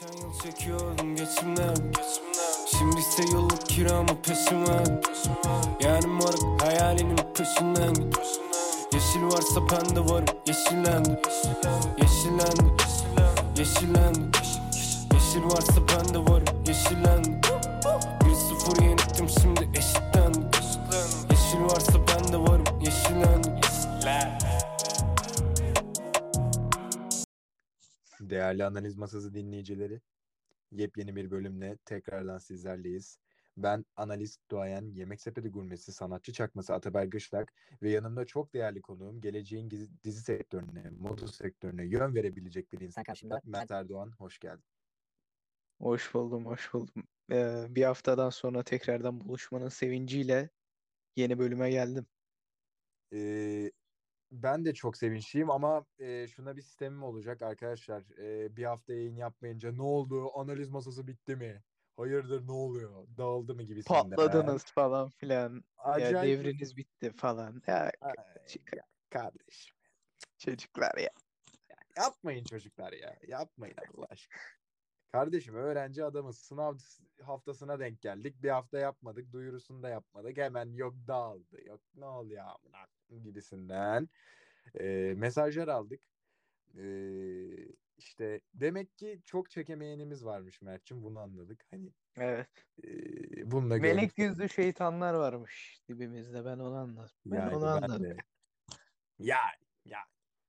Geçen yıl çekiyordum geçimden. Şimdi ise yıllık kiramı peşime Yani moruk hayalinin peşinden. Yeşil varsa ben de varım yeşillendi Yeşillendi Yeşillendi Yeşil varsa ben de varım yeşillendi 1-0 yenildim şimdi eşitlendi Değerli analiz masası dinleyicileri, yepyeni bir bölümle tekrardan sizlerleyiz. Ben analist duayen, yemek sepeti gurmesi, sanatçı çakması Ataber Gışlak ve yanımda çok değerli konuğum geleceğin gizi- dizi sektörüne, moda sektörüne yön verebilecek bir insan karşımda. Mert Erdoğan, hoş geldin. Hoş buldum, hoş buldum. Ee, bir haftadan sonra tekrardan buluşmanın sevinciyle yeni bölüme geldim. Ee, ben de çok sevinçliyim ama e, şuna bir sistemim olacak arkadaşlar. Ee, bir hafta yayın yapmayınca ne oldu? Analiz masası bitti mi? Hayırdır ne oluyor? Dağıldı mı gibisinden. Patladınız falan filan. Ya Acayip bir- devriniz bitti falan. Ya Ay, ya kardeşim. çocuklar ya. Yapmayın çocuklar ya. Yapmayın Allah aşkına. Kardeşim öğrenci adamız. Sınav haftasına denk geldik. Bir hafta yapmadık. Duyurusunu da yapmadık. Hemen yok dağıldı. Yok ne oluyor amına gibisinden. Ee, mesajlar aldık. Ee, işte demek ki çok çekemeyenimiz varmış Mert'cim. Bunu anladık. Hani Evet. e, bununla Melek yüzlü şeytanlar varmış dibimizde. Ben onu anladım. Ben Yani onu ben anladım. de. Yani,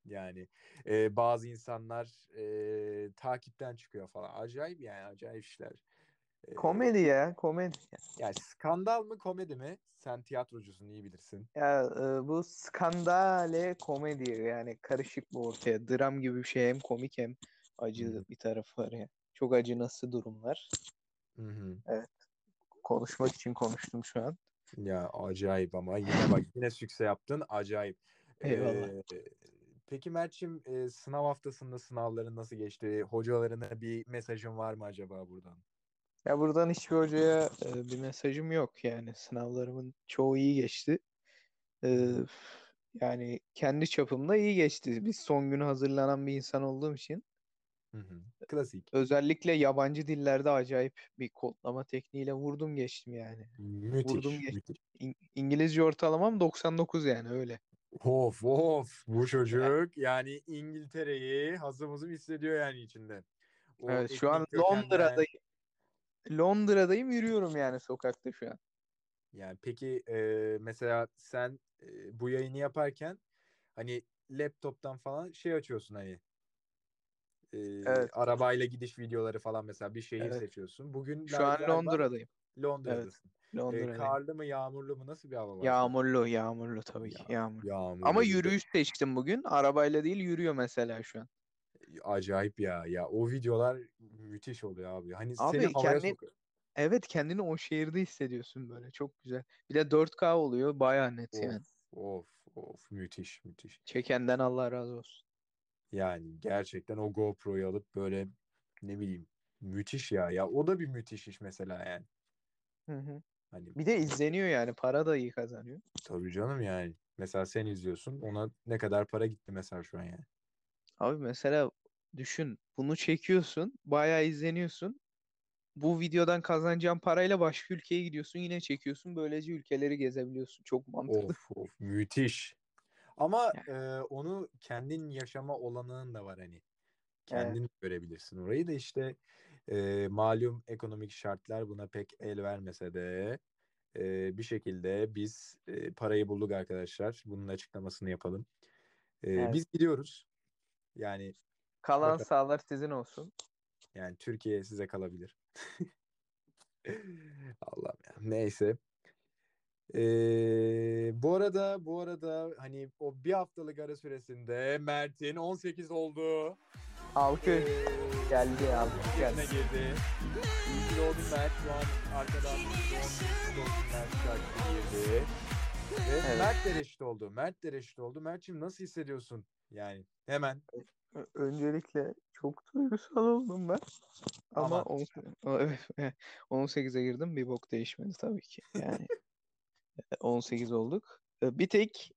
yani, e, bazı insanlar e, takipten çıkıyor falan. Acayip yani, acayip işler. E, Komedi ya, komedi. Yani skandal mı, komedi mi? Sen tiyatrocusun, iyi bilirsin. Ya e, bu skandale komedi yani karışık bu ortaya. Dram gibi bir şey hem komik hem acı Hı. bir tarafı var ya. Çok acınası durumlar. Hı hı. Konuşmak için konuştum şu an. Ya acayip ama yine bak yine sükse yaptın, acayip. Eyvallah. E, peki Mert'cim e, sınav haftasında sınavların nasıl geçti? Hocalarına bir mesajın var mı acaba buradan? Ya buradan hiçbir hocaya e, bir mesajım yok yani sınavlarımın çoğu iyi geçti. E, yani kendi çapımda iyi geçti. Biz son günü hazırlanan bir insan olduğum için Hı hı. Klasik. özellikle yabancı dillerde acayip bir kodlama tekniğiyle vurdum geçtim yani. Müthiş, Vurdum geçtim. müthiş. İng- İngilizce ortalamam 99 yani öyle. Of of bu çocuk yani İngiltere'yi hazımızı hissediyor yani içinde. O Evet şu an etnik kökenden- Londra'dayım. Londra'dayım yürüyorum yani sokakta şu an. Yani peki e, mesela sen e, bu yayını yaparken hani laptop'tan falan şey açıyorsun hani e, Evet. arabayla gidiş videoları falan mesela bir şehir Evet. seçiyorsun. Bugün Şu an Londra'dayım. Londra'dasın. E, Londra'dayım. karlı mı yağmurlu mu nasıl bir hava var? Yağmurlu, yağmurlu tabii ki Ya- yağmurlu. Yağmurlu Ama yürüyüş seçtim bugün. Arabayla değil yürüyor mesela şu an. Acayip ya. Ya o videolar müthiş oluyor abi. Hani Abi seni havaya kendi- sokuyor. Evet kendini o şehirde hissediyorsun böyle. Çok güzel. Bir de 4K oluyor. Bayağı net Of, yani. of, of. Müthiş, müthiş. Çekenden Allah razı olsun. Yani gerçekten o GoPro'yu alıp böyle ne bileyim müthiş ya. Ya o da bir müthiş iş mesela yani. Hı hı. Hani Bir de izleniyor yani. Para da iyi kazanıyor. tabii canım yani. Mesela sen izliyorsun. Ona ne kadar para gitti mesela şu an yani. Abi mesela düşün. Bunu çekiyorsun. Bayağı izleniyorsun. Bu videodan kazanacağın parayla başka ülkeye gidiyorsun. Yine çekiyorsun. Böylece ülkeleri gezebiliyorsun. Çok mantıklı. Of of müthiş. Ama e, onu kendin yaşama olanağın da var hani. Kendin görebilirsin orayı da işte e, malum ekonomik şartlar buna pek el vermese de e, bir şekilde biz e, parayı bulduk arkadaşlar. Bunun açıklamasını yapalım. E, Evet. Biz gidiyoruz. Yani Kalan Bakalım. sahalar sizin olsun. yani Türkiye size kalabilir. Allah'ım ya. Neyse. Ee, bu arada bu arada hani o bir haftalık ara süresinde Mert'in 18 olduğu Alkış. Geldi alkış geldi. girdi. Ki doğdun Mert. Şu an arkadan Mert şarkısı girdi. Ve Evet. Mert de reşit oldu. Mert de reşit oldu. Mert'ciğim nasıl hissediyorsun? Yani hemen Öncelikle çok duygusal oldum ben. Ama Ama- on- o- evet, evet, 18'e girdim bir bok değişmedi tabii ki. Yani e, 18 olduk. E, Bir tek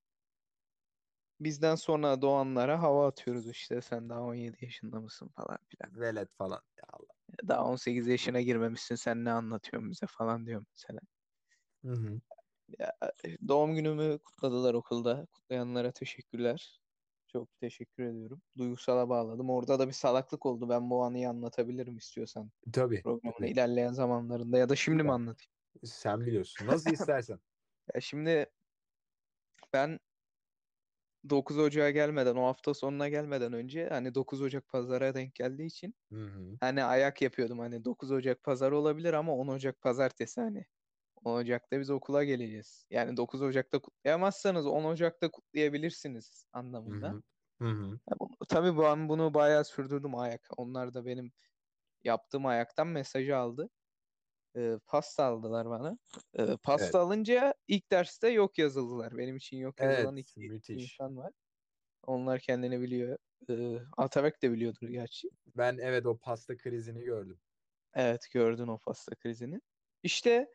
bizden sonra doğanlara hava atıyoruz işte sen daha 17 yaşında mısın falan filan. velet falan. Ya Allah. daha 18 yaşına girmemişsin sen ne anlatıyorsun bize falan diyor mesela. Hı hı. Ya, doğum günümü kutladılar okulda. Kutlayanlara teşekkürler. Çok teşekkür ediyorum. Duygusala bağladım. Orada da bir salaklık oldu. Ben bu anıyı anlatabilirim istiyorsan Tabii. programın tabii. ilerleyen zamanlarında ya da şimdi mi anlatayım? Sen biliyorsun. Nasıl istersen. Ya şimdi ben 9 Ocağı gelmeden, o hafta sonuna gelmeden önce hani 9 Ocak pazara denk geldiği için Hı hı. hani ayak yapıyordum. Hani 9 Ocak pazarı olabilir ama 10 Ocak pazartesi hani. 10 Ocak'ta biz okula geleceğiz. Yani 9 Ocak'ta kutlayamazsanız 10 Ocak'ta kutlayabilirsiniz Hı anlamında. hı. Hı hı. Ya bu- tabii ben bunu bayağı sürdürdüm ayak. Onlar da benim yaptığım ayaktan mesajı aldı. Ee, pasta aldılar bana. Ee, pasta Evet. alınca ilk derste yok yazıldılar. Benim için yok yazılan Evet. iki Müthiş. insan var. Onlar kendini biliyor. Ee, Atabek de biliyordur gerçi. Ben evet o pasta krizini gördüm. Evet gördün o pasta krizini. İşte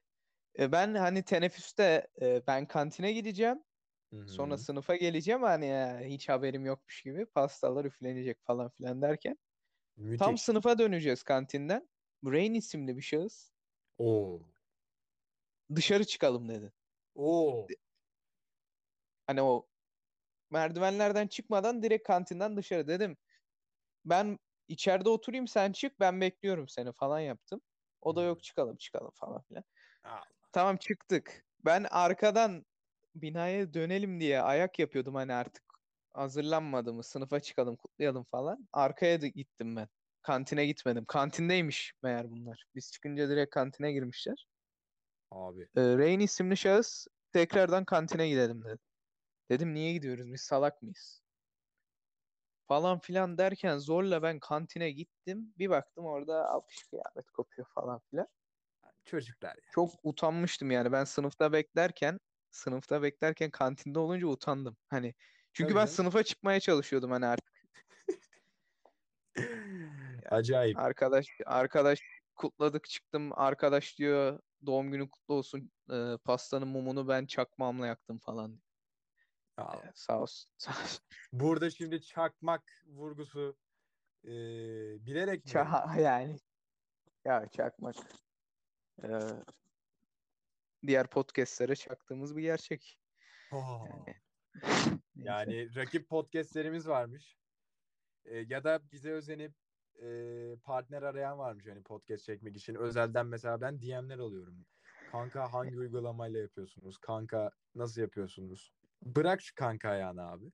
e, ben hani teneffüste e, ben kantine gideceğim. Hı Sonra sınıfa geleceğim hani ya, hiç haberim yokmuş gibi pastalar üflenecek falan filan derken. Tam Müthiş. sınıfa döneceğiz kantinden. Rain isimli bir şahıs Oo. dışarı çıkalım dedi. Oo. Hani o merdivenlerden çıkmadan direkt kantinden dışarı dedim. Ben içeride oturayım sen çık ben bekliyorum seni falan yaptım. O da yok çıkalım çıkalım falan filan. Allah. Tamam çıktık. Ben arkadan binaya dönelim diye ayak yapıyordum hani artık hazırlanmadı mı sınıfa çıkalım kutlayalım falan. Arkaya da gittim ben. Kantine gitmedim. Kantindeymiş meğer bunlar. Biz çıkınca direkt kantine girmişler. Abi. Ee, Rain isimli şahıs tekrardan kantine gidelim dedi. Dedim niye gidiyoruz biz salak mıyız? Falan filan derken zorla ben kantine gittim. Bir baktım orada alkış kıyamet kopuyor falan filan. Çocuklar ya. Çok utanmıştım yani ben sınıfta beklerken sınıfta beklerken kantinde olunca utandım. Hani çünkü Tabii ben canım. sınıfa çıkmaya çalışıyordum hani artık. Acayip. Arkadaş arkadaş kutladık çıktım. Arkadaş diyor doğum günü kutlu olsun. Ee, pastanın mumunu ben çakmağımla yaktım falan. Allah. Ee, sağ olsun. Sağ olsun. Burada şimdi çakmak vurgusu e, bilerek mi? Ça- yani ya çakmak. Ee, diğer podcastlere çaktığımız bir gerçek. Oh. Yani rakip podcastlerimiz varmış. E, ya da bize özenip e, partner arayan varmış hani podcast çekmek için. Özelden mesela ben DM'ler alıyorum. Kanka hangi uygulamayla yapıyorsunuz? Kanka nasıl yapıyorsunuz? Bırak şu kanka ayağını abi.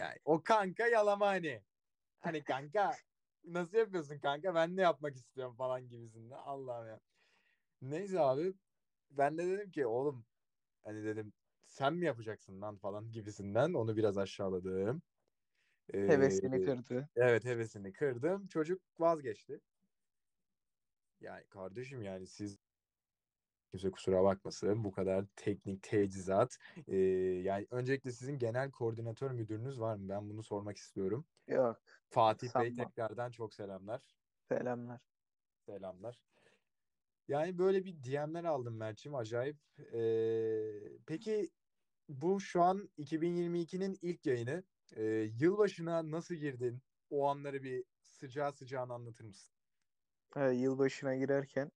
Yani o kanka yalama hani. Hani kanka nasıl yapıyorsun kanka? Ben de yapmak istiyorum falan gibisinden. Allah'ım ya. Neyse abi. Ben de dedim ki oğlum hani dedim sen mi yapacaksın lan falan gibisinden onu biraz aşağıladım. Ee, Hevesini kırdı. Evet hevesini kırdım. Çocuk vazgeçti. Yani kardeşim yani siz kimse kusura bakmasın bu kadar teknik tecizat. Ee, yani öncelikle sizin genel koordinatör müdürünüz var mı? Ben bunu sormak istiyorum. Yok. Fatih Bey Sanmam. tekrardan çok selamlar. Selamlar. Selamlar. Yani böyle bir DM'ler aldım Mert'ciğim acayip. Ee, peki bu şu an 2022'nin ilk yayını. Ee, yılbaşına nasıl girdin? O anları bir sıcağı sıcağına anlatır mısın? Ee, yılbaşına girerken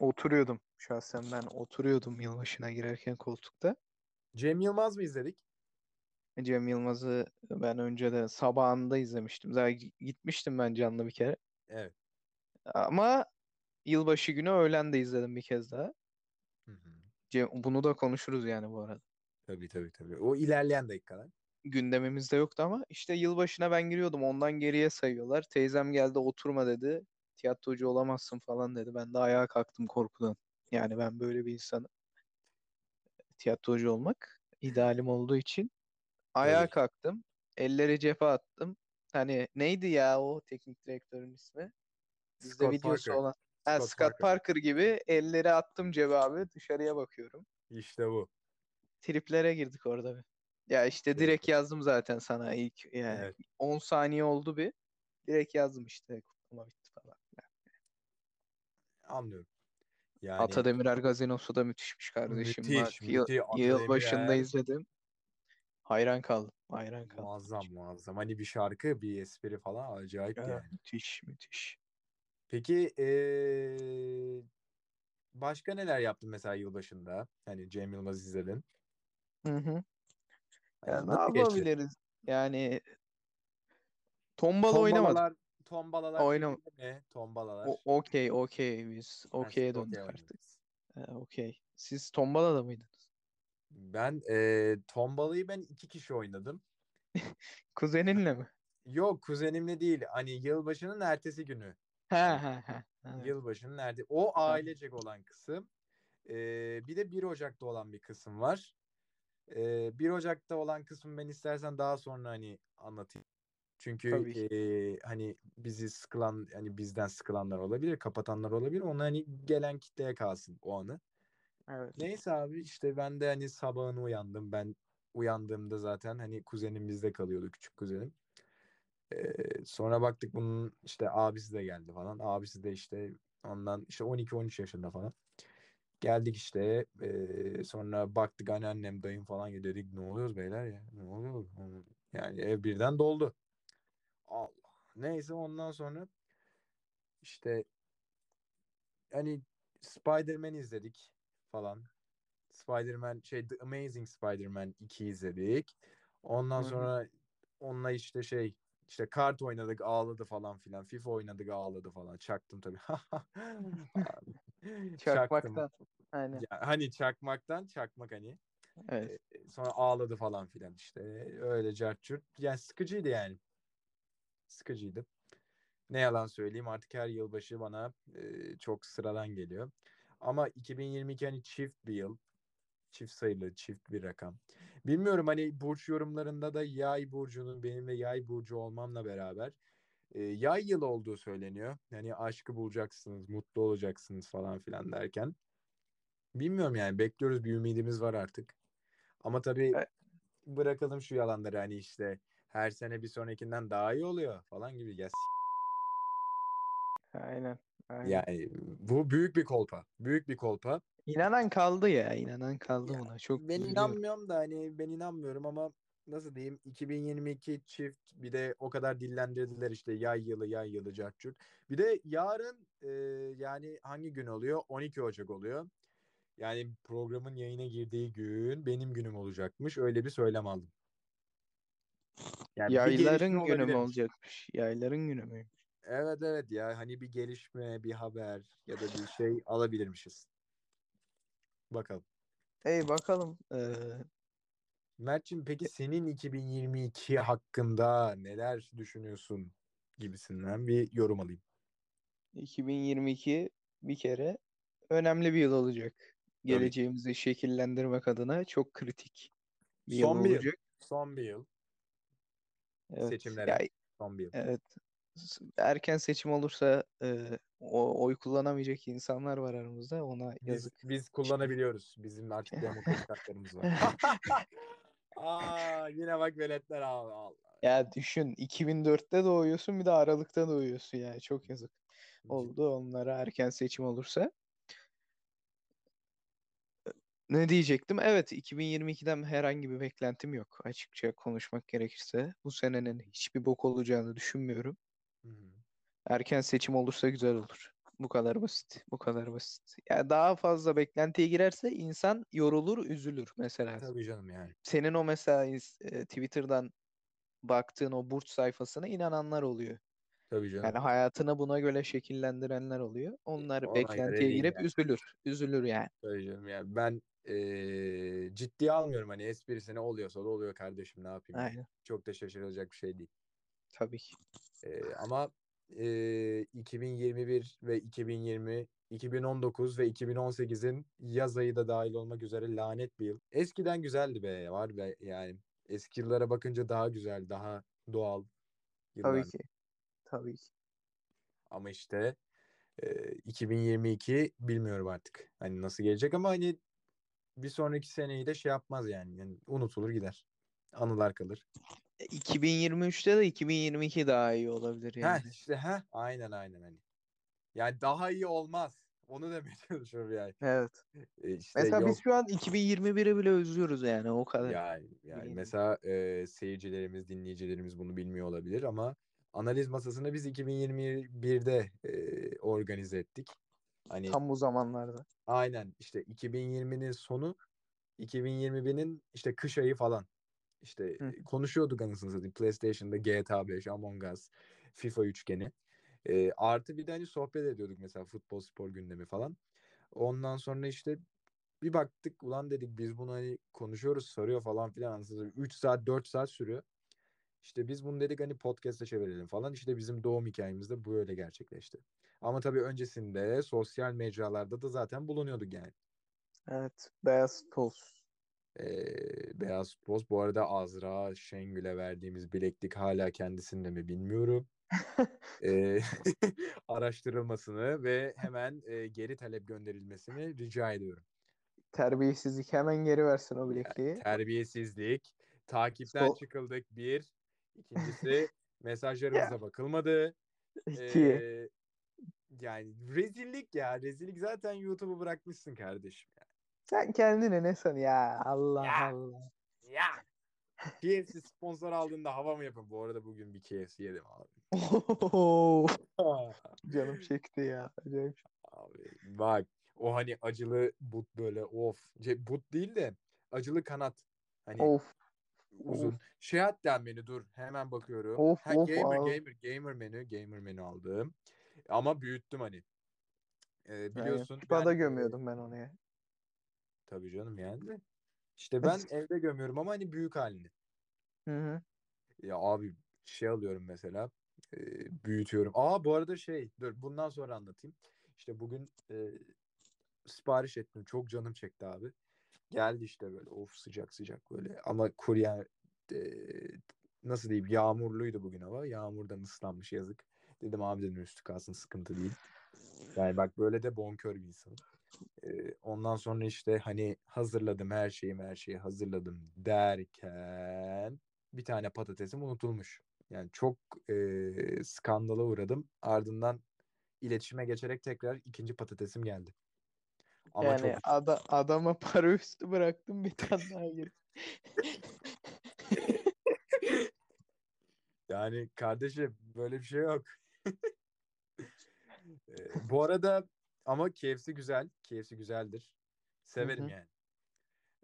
oturuyordum. Şahsen ben oturuyordum yılbaşına girerken koltukta. Cem Yılmaz mı izledik? Cem Yılmaz'ı ben önce de sabahında izlemiştim. Zaten gitmiştim ben canlı bir kere. Evet. Ama yılbaşı günü öğlen de izledim bir kez daha. Hı hı. Cem, bunu da konuşuruz yani bu arada. Tabii tabii tabii. O ilerleyen dakikalar. Gündemimizde yoktu ama işte yılbaşına ben giriyordum. Ondan geriye sayıyorlar. Teyzem geldi oturma dedi. Tiyatrocu olamazsın falan dedi. Ben de ayağa kalktım korkudan. Yani ben böyle bir insanım. Tiyatrocu olmak idealim olduğu için. Ayağa Tabii. kalktım. Elleri cephe attım. Hani neydi ya o teknik direktörün ismi? Bizde Scott videosu Parker. olan. Ha, Scott Scott Parker. Parker gibi elleri attım cebe abi. Dışarıya bakıyorum. İşte bu. Triplere girdik orada bir. Ya işte direkt yazdım zaten sana ilk yani Evet. 10 saniye oldu bir. Direkt yazdım işte kutlama bitti falan. Anlıyorum. Yani Ata Demirer Gazinosu da müthişmiş kardeşim. müthiş, Bak yıl, müthiş. Ata yılbaşında Demirer. izledim. Hayran kaldım. Hayran kaldım. muazzam muazzam. Hani bir şarkı, bir espri falan acayip Ya, yani. müthiş müthiş. Peki eee, başka neler yaptın mesela yılbaşında? Hani Cem Yılmaz izledin. Hı hı. Ya ne nasıl geçti? yapabiliriz? Yani tombala oynamadık. Tombalalar, tombalalar Oynam- mi? Tombalalar. O okey okey biz okey'e döndük okey artık. Ha, okey. Siz tombalada mıydınız? Ben eee tombalayı ben iki kişi oynadım. Kuzeninle mi? Yok kuzenimle değil. Hani yılbaşının ertesi günü. Ha ha. Evet. Yılbaşının nerede? O ailecek olan kısım. Ee, bir de 1 Ocak'ta olan bir kısım var. Ee, 1 Ocak'ta olan kısmı ben istersen daha sonra hani anlatayım. Çünkü ee, hani bizi sıkılan hani bizden sıkılanlar olabilir, kapatanlar olabilir. Onlar hani gelen kitleye kalsın o anı. Evet. Neyse abi işte ben de hani sabahını uyandım. Ben uyandığımda zaten hani kuzenim bizde kalıyordu küçük kuzenim. Ee, sonra baktık bunun işte abisi de geldi falan. Abisi de işte ondan işte 12-13 yaşında falan. Geldik işte ee, sonra baktık anneannem dayım falan ya dedik ne oluyoruz beyler ya ne oluyor? Yani ev birden doldu. Allah. Neyse ondan sonra işte hani Spider-Man izledik falan. Spider-Man şey The Amazing Spider-Man 2 izledik. Ondan sonra onunla işte şey işte kart oynadık ağladı falan filan. FIFA oynadık ağladı falan. Çaktım tabii. Çakmaktan. Aynen. Ya, hani çakmaktan çakmak hani. Evet. Ee, sonra ağladı falan filan işte. Öyle cart curt. Yani sıkıcıydı yani. Sıkıcıydı. Ne yalan söyleyeyim artık her yılbaşı bana e, çok sıradan geliyor. Ama 2022 hani çift bir yıl. Çift sayılı, çift bir rakam. Bilmiyorum hani burç yorumlarında da yay burcunun benim de yay burcu olmamla beraber e, yay yılı olduğu söyleniyor. Yani aşkı bulacaksınız, mutlu olacaksınız falan filan derken. Bilmiyorum yani bekliyoruz bir ümidimiz var artık. Ama tabii E- bırakalım şu yalanları hani işte her sene bir sonrakinden daha iyi oluyor falan gibi. Ya, Aynen. Aynen. yani bu büyük bir kolpa. Büyük bir kolpa. İnanan kaldı ya. inanan kaldı Ya, buna. Çok Ben üzülüyorum. inanmıyorum da hani ben inanmıyorum ama nasıl diyeyim 2022 çift bir de o kadar dillendirdiler işte yay yılı yay yılı cart curt. Bir de yarın e, yani hangi gün oluyor? 12 Ocak oluyor. Yani programın yayına girdiği gün benim günüm olacakmış. Öyle bir söylem aldım. Yani Yayların günü mü olacakmış? Yayların günü mü? Evet evet ya hani bir gelişme, bir haber ya da bir şey alabilirmişiz. Bakalım. Ey bakalım. Ee, Mert'cim peki senin 2022 hakkında neler düşünüyorsun gibisinden bir yorum alayım. 2022 bir kere önemli bir yıl olacak. Tabii. Geleceğimizi şekillendirmek adına çok kritik bir yıl Son bir yıl. olacak. Son bir yıl. Evet. Seçimlere. Ya, Son bir yıl. evet. Erken seçim olursa e, o oy kullanamayacak insanlar var aramızda. Ona Biz, yazık. biz kullanabiliyoruz. Bizim artık demokratik haklarımız var. Aa, yine bak veletler al. al. Ya düşün 2004'te doğuyorsun bir de Aralık'ta doğuyorsun yani çok yazık oldu onlara erken seçim olursa. Ne diyecektim? Evet 2022'den herhangi bir beklentim yok açıkça konuşmak gerekirse. Bu senenin hiçbir bok olacağını düşünmüyorum. Hı hı. Erken seçim olursa güzel olur. Bu kadar basit. Bu kadar basit. Ya daha fazla beklentiye girerse insan yorulur, üzülür mesela. Tabii canım yani. Senin o mesela e, Twitter'dan baktığın o burç sayfasına inananlar oluyor. Tabii canım. Yani hayatını buna göre şekillendirenler oluyor. Onlar ona beklentiye girip yani. üzülür. Üzülür yani. Tabii canım yani ben eee ciddiye almıyorum hani esprisine oluyorsa da oluyor kardeşim ne yapayım yani. Aynen. Çok da şaşırılacak bir şey değil. Tabii ki. Eee, ama eee 2021 ve 2020, 2019 ve 2018'in yaz ayı da dahil olmak üzere lanet bir yıl. Eskiden güzeldi be var be yani. Eski yıllara bakınca daha güzel, daha doğal yıllar. Tabii ki. Tabii ki. Ama işte eee 2022 bilmiyorum artık. Hani nasıl gelecek ama hani bir sonraki seneyi de şey yapmaz yani. Yani unutulur gider. Anılar kalır. E, 2023'te de 2022 daha iyi olabilir yani. Heh işte heh aynen aynen hani. Yani daha iyi olmaz. Onu demeye çalışıyorum yani. Evet. E, işte Mesela yok biz şu an 2021'i bile özlüyoruz yani o kadar. yani yani mesela e, seyircilerimiz, dinleyicilerimiz bunu bilmiyor olabilir ama Analiz masasını biz 2021'de e, organize ettik. Hani Tam bu zamanlarda. aynen işte 2020'nin sonu 2021'in işte kış ayı falan. İşte Hı. konuşuyorduk anasını satayım. PlayStation'da GTA 5, Among Us, FIFA üçgeni. E, artı bir de hani sohbet ediyorduk mesela futbol spor gündemi falan. Ondan sonra işte bir baktık ulan dedik biz bunu hani konuşuyoruz sarıyor falan filan anasını satayım. 3 saat 4 saat sürüyor. İşte biz bunu dedik hani podcast'a çevirelim falan. İşte bizim doğum hikayemiz de böyle gerçekleşti. Ama tabii öncesinde sosyal mecralarda da zaten bulunuyorduk yani. Evet. Beyaz toz. Ee, Beyaz Poz. Bu arada Azra Şengül'e verdiğimiz bileklik hala kendisinde mi bilmiyorum. Ee, araştırılmasını ve hemen e, geri talep gönderilmesini rica ediyorum. Terbiyesizlik hemen geri versin o Yani bilekliği. terbiyesizlik, takipten So- çıkıldık bir. İkincisi mesajlarımıza bakılmadı. İki. Ee, yani rezillik ya. Rezillik zaten YouTube'u bırakmışsın kardeşim ya. Sen kendine ne san ya Allah Ya. Allah. Ya. KFC sponsor aldığında hava mı yapın? Bu arada bugün bir KFC yedim abi. Canım çekti ya. Acayip. Abi bak o hani acılı but böyle of. Ce- But değil de acılı kanat. Hani Of uzun. Şey hatta menü dur hemen bakıyorum. Of, ha, of gamer abi. gamer gamer menü gamer menü aldım. Ama büyüttüm hani. Ee, biliyorsun ben, e, gömüyordum ben onu ya. Tabii canım yani de. İşte ben evde gömüyorum ama hani büyük halini. Hı hı. Ya abi şey alıyorum mesela e, büyütüyorum. Aa bu arada şey dur bundan sonra anlatayım. İşte bugün e, sipariş ettim. Çok canım çekti abi. Geldi işte böyle of sıcak sıcak böyle ama kurye e, nasıl diyeyim yağmurluydu bugün hava. Yağmurdan ıslanmış yazık. Dedim abi dedim üstü kalsın sıkıntı değil. Yani bak böyle de bonkör bir insanım. Ondan sonra işte hani hazırladım her şeyi her şeyi hazırladım derken bir tane patatesim unutulmuş. Yani çok e, skandala uğradım. Ardından iletişime geçerek tekrar ikinci patatesim geldi. Ama yani çok ada- adama para üstü bıraktım bir tane daha gir. yani kardeşim böyle bir şey yok. Bu arada ama KFC güzel. KFC güzeldir. Severim hı. yani.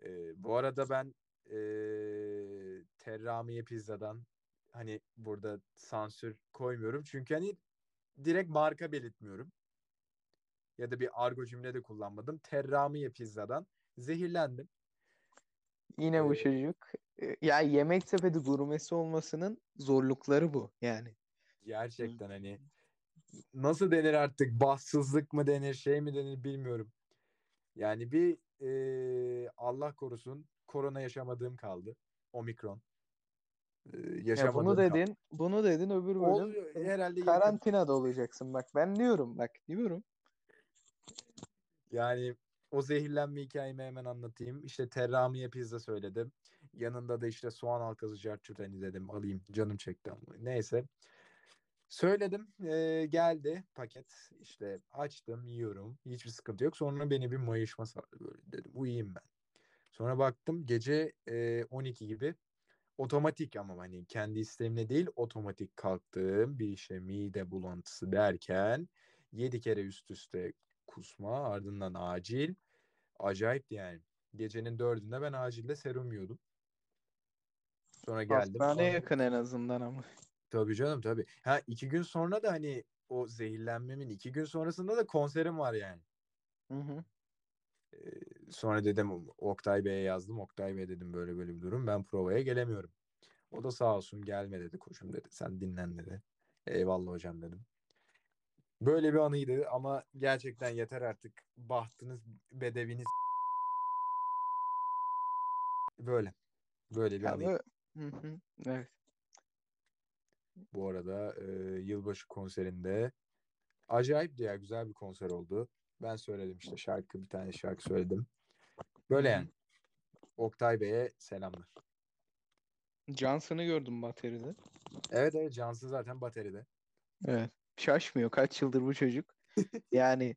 E, bu arada ben e, Terramiye Pizza'dan hani burada sansür koymuyorum. Çünkü hani direkt marka belirtmiyorum. Ya da bir argo cümle de kullanmadım. Terramiye Pizza'dan zehirlendim. Yine bu Ee, çocuk. e, Ya yemek sepeti gurmesi olmasının zorlukları bu yani. Gerçekten hani nasıl denir artık bahtsızlık mı denir şey mi denir bilmiyorum. Yani bir e, Allah korusun korona yaşamadığım kaldı. Omikron. E, Ya bunu yaşamadığım kaldı. dedin, bunu dedin öbür bölüm herhalde yakın. karantinada olacaksın. Bak ben diyorum bak diyorum. Yani o zehirlenme hikayemi hemen anlatayım. İşte terramiye pizza söyledim. Yanında da işte soğan halkası carçurt hani dedim alayım. Canım çekti ama. Neyse. Söyledim. eee, geldi paket. İşte açtım yiyorum. Hiçbir sıkıntı yok. Sonra beni bir mayışma sardı böyle. Dedim uyuyayım ben. Sonra baktım gece eee, 12 gibi otomatik ama hani kendi isteğimle değil otomatik kalktığım bir işe mide bulantısı derken 7 kere üst üste kusma ardından acil. Acayipti yani. Gecenin dördünde ben acilde serum yiyordum. Sonra geldim. Hastane Aa, yakın en azından ama. Tabii canım tabii. Ha iki gün sonra da hani o zehirlenmemin iki gün sonrasında da konserim var yani. Hı hı. Ee, sonra dedim Oktay Bey'e yazdım. Oktay Bey dedim böyle böyle bir durum. Ben provaya gelemiyorum. O da sağ olsun gelme dedi koçum dedi. Sen dinlen dedi. Eyvallah hocam dedim. Böyle bir anıydı ama gerçekten yeter artık. Bahtınız, bedeviniz böyle. Böyle bir anıydı. hı. Evet. Bu arada e, yılbaşı konserinde acayipti ya güzel bir konser oldu. Ben söyledim işte şarkı bir tane şarkı söyledim. Böyle yani. Oktay Bey'e selamlar. Johnson'ı gördüm bateride. Evet evet Cansu zaten bateride. Evet. Şaşmıyor. Kaç yıldır bu çocuk. Yani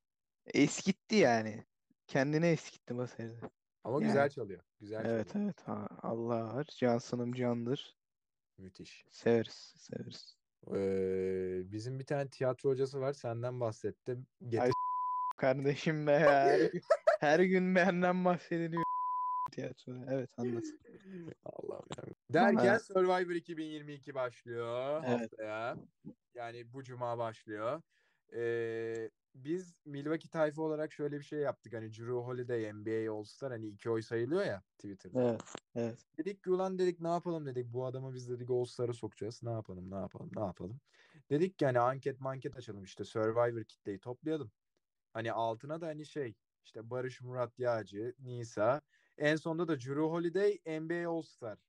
eskitti yani. Kendine eskitti bateride. Ama Yani. güzel çalıyor. Güzel Evet çalıyor. evet. Ha, Allah var. Johnson'ım candır. Müthiş. Severiz. Severiz. Ee, bizim bir tane tiyatro hocası var. Senden bahsettim. Getir- Ay, Kardeşim be ya. Her, gün- benden bahsediliyor tiyatroda. Evet anlat. Allah'ım ya. Derken Bana- Survivor 2022 başlıyor Evet. haftaya. Yani bu cuma başlıyor. Ee, biz Milwaukee tayfa olarak şöyle bir şey yaptık. Hani Drew Holiday NBA All-Star hani iki oy sayılıyor ya Twitter'da. Evet. Evet. Dedik ki ulan dedik ne yapalım dedik. Bu adamı biz dedik All-Star'a sokacağız. Ne yapalım ne yapalım ne yapalım. Dedik ki hani anket manket açalım işte Survivor kitleyi toplayalım. Hani altına da hani şey işte Barış Murat Yağcı, Nisa. En sonunda da Drew Holiday NBA All-Star.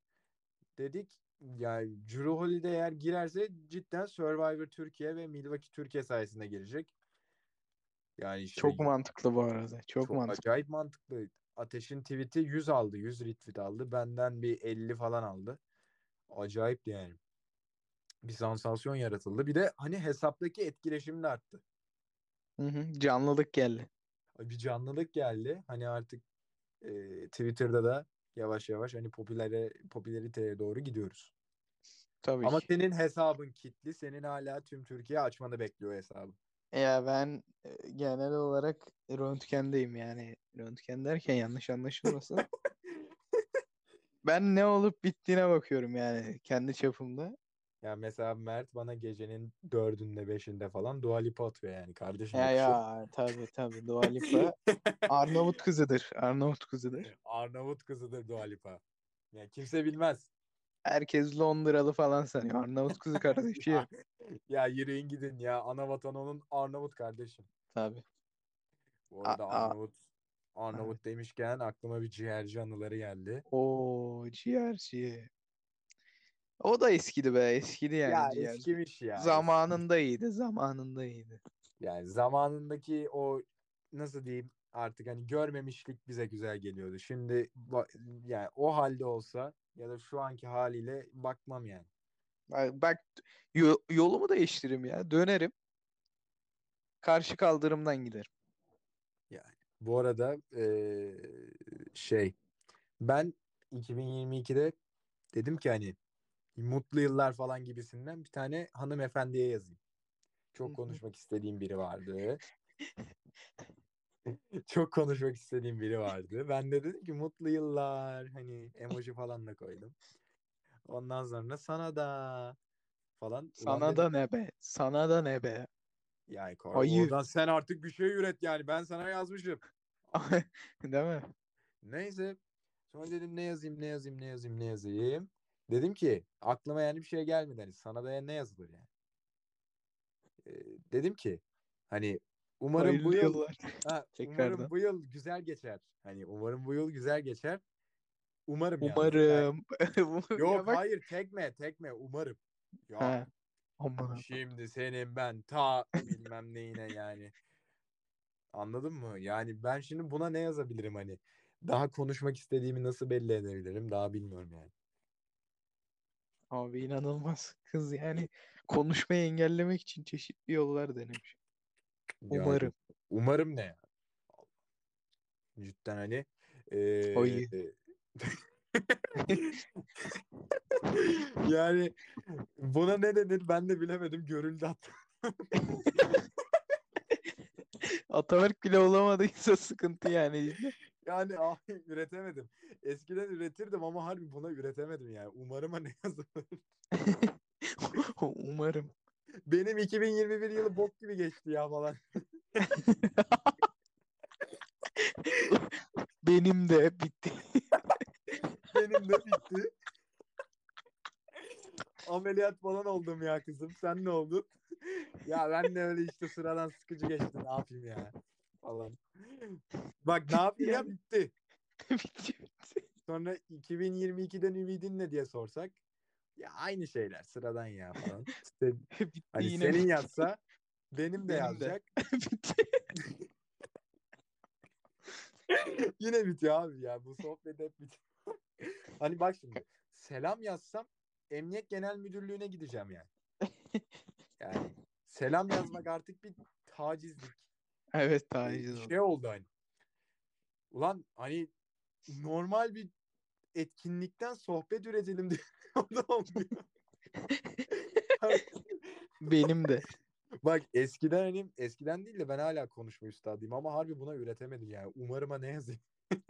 Dedik yani Drew Holiday eğer girerse cidden Survivor Türkiye ve Milwaukee Türkiye sayesinde girecek. Yani işte Çok mantıklı bu arada. Çok, çok mantıklı. acayip mantıklı. Ateş'in tweet'i 100 aldı. 100 retweet aldı. Benden bir 50 falan aldı. Acayipti yani. Bir sansasyon yaratıldı. Bir de hani hesaptaki etkileşim de arttı. Hı hı. Canlılık geldi. Bir canlılık geldi. Hani artık e, Twitter'da da yavaş yavaş hani popülere, popülariteye doğru gidiyoruz. Tabii Ama ki. senin hesabın kitli. Senin hala tüm Türkiye açmanı bekliyor hesabı. Ya ben e, genel olarak röntgendeyim yani. Röntgen derken yanlış anlaşılmasın. Ben ne olup bittiğine bakıyorum yani kendi çapımda. Yani mesela Mert bana gecenin dördünde beşinde falan Dua Lipa atıyor yani kardeşim. Ya ya tabii tabii Dua Lipa Arnavut kızıdır. Arnavut kızıdır. Arnavut kızıdır Dua Lipa. Yani kimse bilmez. Herkes Londralı falan sanıyor. Arnavut kızı kardeşi. ya, ya yürüyün gidin ya. Ana vatan onun Arnavut kardeşim. Tabii. Bu arada A- a- Arnavut Arnavut demişken aklıma bir ciğerci anıları geldi. O ciğerci. O da eskidi be. Eskidi yani ya ciğerci. eskimiş ya. Zamanında iyiydi. Zamanında iyiydi. Yani zamanındaki o nasıl diyeyim artık hani görmemişlik bize güzel geliyordu. Şimdi yani o halde olsa ya da şu anki haliyle bakmam yani. Bak, bak yo- yolumu değiştiririm ya. Dönerim. Karşı kaldırımdan giderim. Bu arada eee, şey ben 2022'de dedim ki hani mutlu yıllar falan gibisinden bir tane hanımefendiye yazayım. Çok konuşmak istediğim biri vardı. Çok konuşmak istediğim biri vardı. Ben de dedim ki mutlu yıllar hani emoji falan da koydum. Ondan sonra sana da falan. Ulan Sana dedim, da ne be? Sana da ne be? yani Kar- Ayı. oradan sen artık bir şey üret yani ben sana yazmışım. Değil mi? Neyse. Sonra dedim ne yazayım ne yazayım ne yazayım ne yazayım. Dedim ki aklıma yani bir şey gelmedi. Hani sana da ne yazılır yani. Ee, dedim ki hani umarım Hayırlı bu yıl yıllar. ha, Tekrardan. umarım bu yıl güzel geçer. Hani umarım bu yıl güzel geçer. Umarım. Umarım. Yani- yok bak- hayır tekme tekme umarım. Ya Ha. Aman. şimdi senin ben ta bilmem neyine yani. Anladın mı? Yani ben şimdi buna ne yazabilirim hani? Daha konuşmak istediğimi nasıl belli edebilirim? Daha bilmiyorum yani. Abi inanılmaz. Kız yani konuşmayı engellemek için çeşitli yollar denemiş. Yani Umarım. umarım ne ya? Cidden hani eee, Oy. yani buna ne denir ben de bilemedim. Görüldü hatta. Ataberk bile olamadıysa sıkıntı yani. Yani abi üretemedim. Eskiden üretirdim ama harbi buna üretemedim yani. Umarım ne yazılır. Umarım. Benim 2021 yılı bok gibi geçti ya falan. Benim de bitti. Benim de bitti. Ameliyat falan oldum ya kızım. Sen ne oldun? ya ben de öyle işte sıradan sıkıcı geçti. Ne yapayım ya? Falan. Bak ne yapayım ya Yani. bitti. bitti. Sonra 2022'den ümidin ne diye sorsak. Ya aynı şeyler sıradan ya falan. İşte bitti hani yine. senin yazsa benim de Benim yazacak. bitti. Yine bitiyor abi ya. Bu sohbet hep bitiyor. hani bak şimdi. Selam yazsam Emniyet Genel Müdürlüğü'ne gideceğim yani. Yani selam yazmak artık bir tacizlik. Evet taciz oldu. şey oldu hani. Ulan hani normal bir etkinlikten sohbet üretelim diye o da olmuyor. Benim de. Bak eskiden hani eskiden değil de ben hala konuşma üstadıyım ama harbi buna üretemedim yani. Umarıma ne yazayım.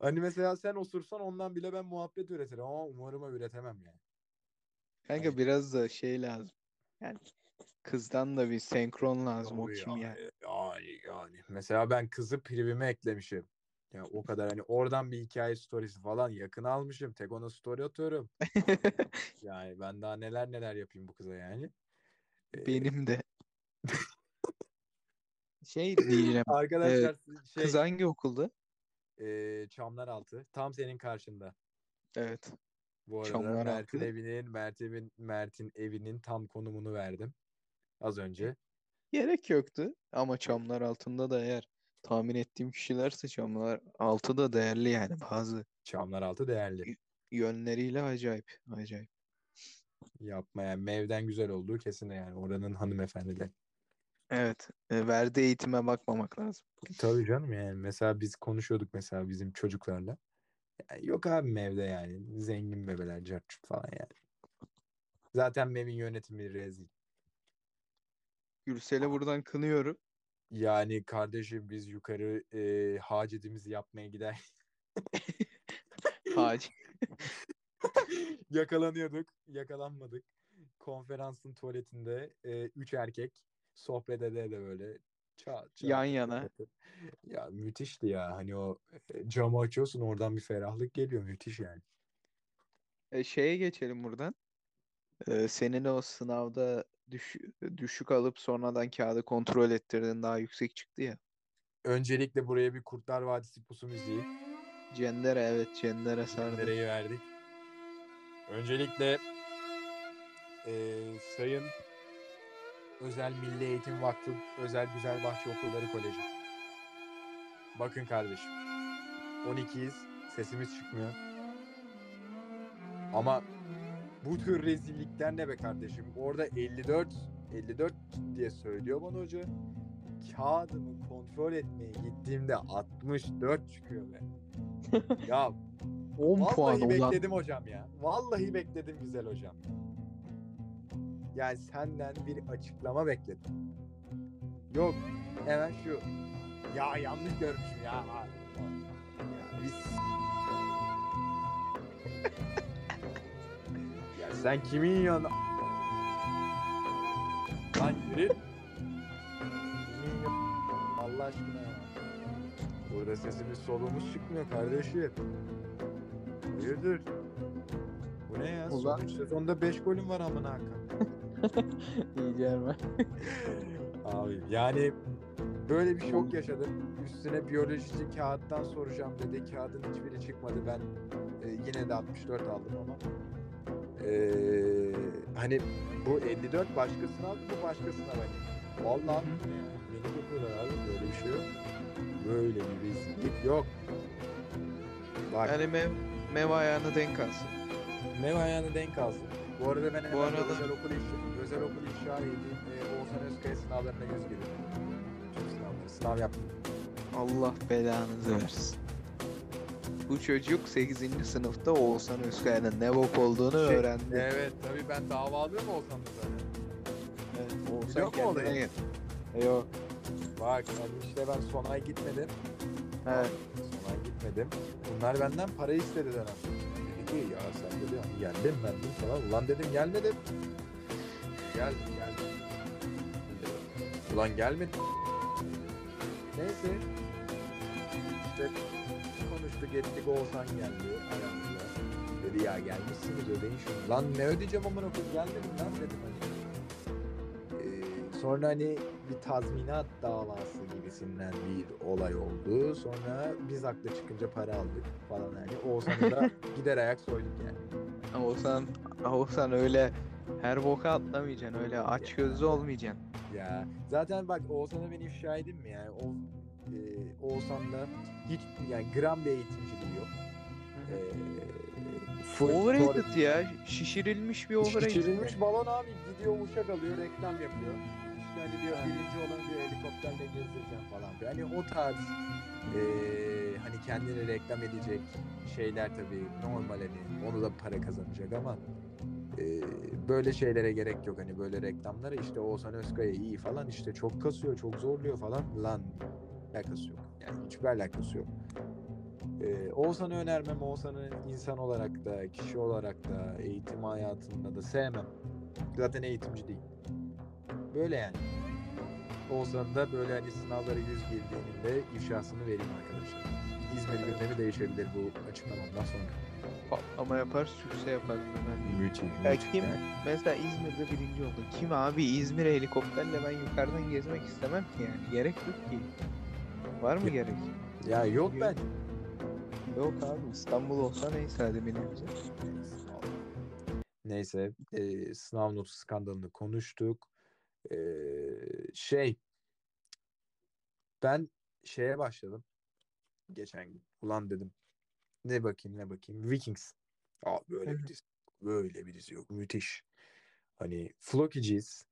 Hani mesela sen osursan ondan bile ben muhabbet üretirim ama umarıma üretemem yani. Kanka Hani- biraz da şey lazım. Yani kızdan da bir senkron lazım o Tabii kim ya. yani, yani yani. Mesela ben kızı privime eklemişim. Yani o kadar hani oradan bir hikaye storiesi falan yakın almışım. Tek ona story atıyorum. Yani ben daha neler neler yapayım bu kıza yani. Ee, Benim de. Şey diyeceğim. Arkadaşlar şey Kız hangi okulda? e, Çamlaraltı tam senin karşında. Evet. Bu arada Çamlaraltı. Mert'in evinin Mert'in Mert'in evinin tam konumunu verdim az önce. Gerek yoktu. Ama çamlar altında da eğer tahmin ettiğim kişilerse çamlar altı da değerli yani bazı Çamlaraltı değerli. yönleriyle acayip. Acayip. Yapma yani mevden güzel olduğu kesin yani oranın hanımefendileri. Evet. e, verdiği eğitime bakmamak lazım. Tabii canım yani mesela biz konuşuyorduk mesela bizim çocuklarla. Yani yok abi Mev'de yani zengin bebeler carçurt falan yani. Zaten Mev'in yönetimi rezil. Gürsel'e buradan kınıyorum. Yani kardeşim biz yukarı e, hacetimizi yapmaya gider Hacı. yakalanıyorduk yakalanmadık. Konferansın tuvaletinde e, üç erkek sohbet ede de böyle çat çat Yan yana. Ya müthişti ya hani o camı açıyorsun oradan bir ferahlık geliyor müthiş yani. E, şeye geçelim buradan. E, senin o sınavda düş, düşük alıp sonradan kağıdı kontrol ettirdiğin daha yüksek çıktı ya. Öncelikle buraya bir Kurtlar Vadisi pusu müziği. Cendere evet Cendere sardı. Nereyi verdik? Öncelikle eee, Sayın Özel Milli Eğitim Vakfı Özel Güzelbahçe Okulları Koleji. Bakın kardeşim. 12'yiz. Sesimiz çıkmıyor. Ama bu tür rezillikler ne be kardeşim? Orada 54 54 diye söylüyor bana hoca. Kağıdımı kontrol etmeye gittiğimde 64 çıkıyor be. ya 10 Vallahi puan bekledim hocam ya. Vallahi bekledim güzel hocam. Yani senden bir açıklama bekledim. Yok hemen şu. Ya yanlış görmüşüm ya. Ya biz... sen kimin yanında... Lan yürü. Kimin yan- Allah aşkına ya. Burada sesimiz soluğumuz çıkmıyor kardeşim. Hayırdır? Bu ne ya? Ulan. Son sezonda 5 golüm var amına hakkım. Diyeceğim ben. Abi yani böyle bir şok yaşadım. Üstüne biyolojici kağıttan soracağım dedi. Kağıdın hiçbiri çıkmadı. Ben e, yine de 64 aldım ama. E, hani bu 54 başka sınav bu başka sınav hani. Hı. beni yapıyorlar abi böyle bir şey yok. Böyle bir rezillik yok. Bak Yani mev, mev ayağını denk alsın. Mev ayağını denk alsın. Bu arada ben Bu arada- özel okul iş, özel okul inşa edeyim. E, Oğuzhan Özkaya sınavlarına yüz girdim. Tüm sınavları. Sınav yaptım. Allah belanızı versin. Bu çocuk 8. sınıfta Oğuzhan Özkaya'nın ne bok olduğunu Şey, öğrendi. Evet tabii ben davalıyım Oğuzhan'la zaten. Evet, Oğuzhan musun kendine olayı? Yok. Bak işte ben son ay gitmedim. Evet. Son ay gitmedim. Bunlar benden para istedi dönem. Dedi ki ya sen dedi hani geldin ben dedim falan. Ulan dedim gelmedim. Geldim geldim. Ulan gelmedim. Neyse. Konuştuk ettik Oğuzhan geldi aramızda. Dedi ya gelmişsiniz ödeyin şunu. Lan ne ödeyeceğim amına koyayım gelmedim lan dedim hani. Ee, sonra hani bir tazminat davası gibisinden bir olay oldu. Sonra biz haklı çıkınca para aldık falan yani. Oğuzhan'ı da gider ayak soyduk yani. Oğuzhan, Oğuzhan öyle her boka atlamayacaksın. Öyle aç gözlü olmayacaksın. Ya zaten bak Oğuzhan'a ben ifşa edeyim mi yani? O e, Oğuzhan'da hiç yani gram bir eğitimciliği yok. Ee, Overrated doğru- ya. Şişirilmiş bir overrated. Şişirilmiş balon abi gidiyor uçak alıyor reklam yapıyor. hani diyor birinci olan diyor helikopterle gezdireceğim falan filan. Hani o tarz eee, hani kendini reklam edecek şeyler tabii normal hani onu da para kazanacak ama eee, böyle şeylere gerek yok hani böyle reklamlara işte Oğuzhan Özkaya iyi falan işte çok kasıyor çok zorluyor falan lan alakası yok yani hiçbir alakası yok. Ee, Oğuzhan'ı önermem. Oğuzhan'ı insan olarak da, kişi olarak da, eğitim hayatında da sevmem. Zaten eğitimci değil. Böyle yani. Oğuzhan da böyle hani sınavlara yüz girdiğinde ifşasını vereyim arkadaşlar. İzmir gündemi değişebilir bu açıklamamdan sonra. Patlama yapar, sükse yapar. Ben. Müthiş. Ya müthiş kim yani. mesela İzmir'de birinci oldu. Kim abi İzmir'e helikopterle ben yukarıdan gezmek istemem ki yani. Gerek yok ki. Var mı gerek? Ya yok ben. Yok abi İstanbul olsa neyse hadi binebize. Neyse e, sınav notu skandalını konuştuk. E, şey ben şeye başladım geçen gün. Ulan dedim ne bakayım ne bakayım. Vikings. Aa, böyle bir dizi. Böyle bir dizi yok. Müthiş. Hani Floki G's,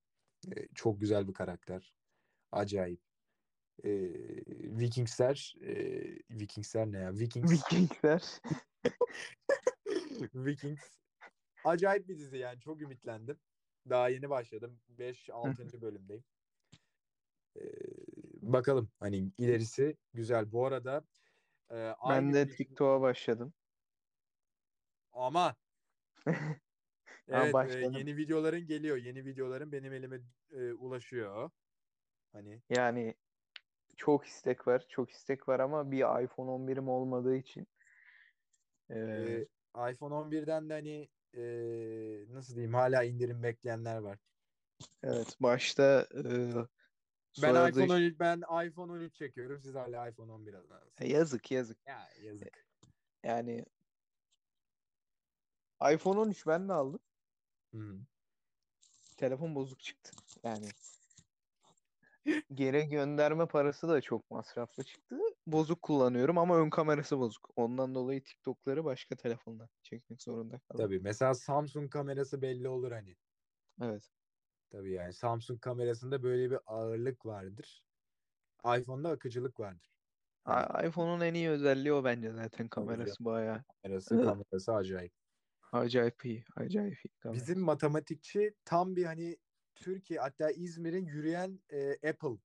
e, çok güzel bir karakter. Acayip. E, Vikingsler e, Vikingsler ne ya? Vikings. Vikingler. Vikings. Acayip bir dizi yani. Çok ümitlendim. Daha yeni başladım. 5-6. bölümdeyim. Ee, bakalım hani ilerisi güzel. Bu arada e, Ben aynı de gün- TikTok'a başladım. ama evet e, yeni videoların geliyor. Yeni videoların benim elime e, ulaşıyor. Hani Yani çok istek var. Çok istek var ama bir iPhone 11'im olmadığı için e, eee, iPhone 11'den de hani e, nasıl diyeyim hala indirim bekleyenler var. evet başta eee, Ben soyadı iPhone 13 ben iPhone 13 çekiyorum. Siz hala iPhone 11 alıyorsunuz. yazık yazık. Ya yazık. Yani iPhone 13 ben de aldım. Hı. Telefon bozuk çıktı. Yani geri gönderme parası da çok masraflı çıktı. Bozuk kullanıyorum ama ön kamerası bozuk. Ondan dolayı TikTok'ları başka telefonla çekmek zorunda kaldım. Tabii mesela Samsung kamerası belli olur hani. Evet. Tabii yani Samsung kamerasında böyle bir ağırlık vardır. iPhone'da akıcılık vardır. İPhone'un en iyi özelliği o bence zaten kamerası bayağı kamerası kamerası acayip. acayip iyi. Acayip iyi kamera. Bizim matematikçi tam bir hani Türkiye hatta İzmir'in yürüyen e, Apple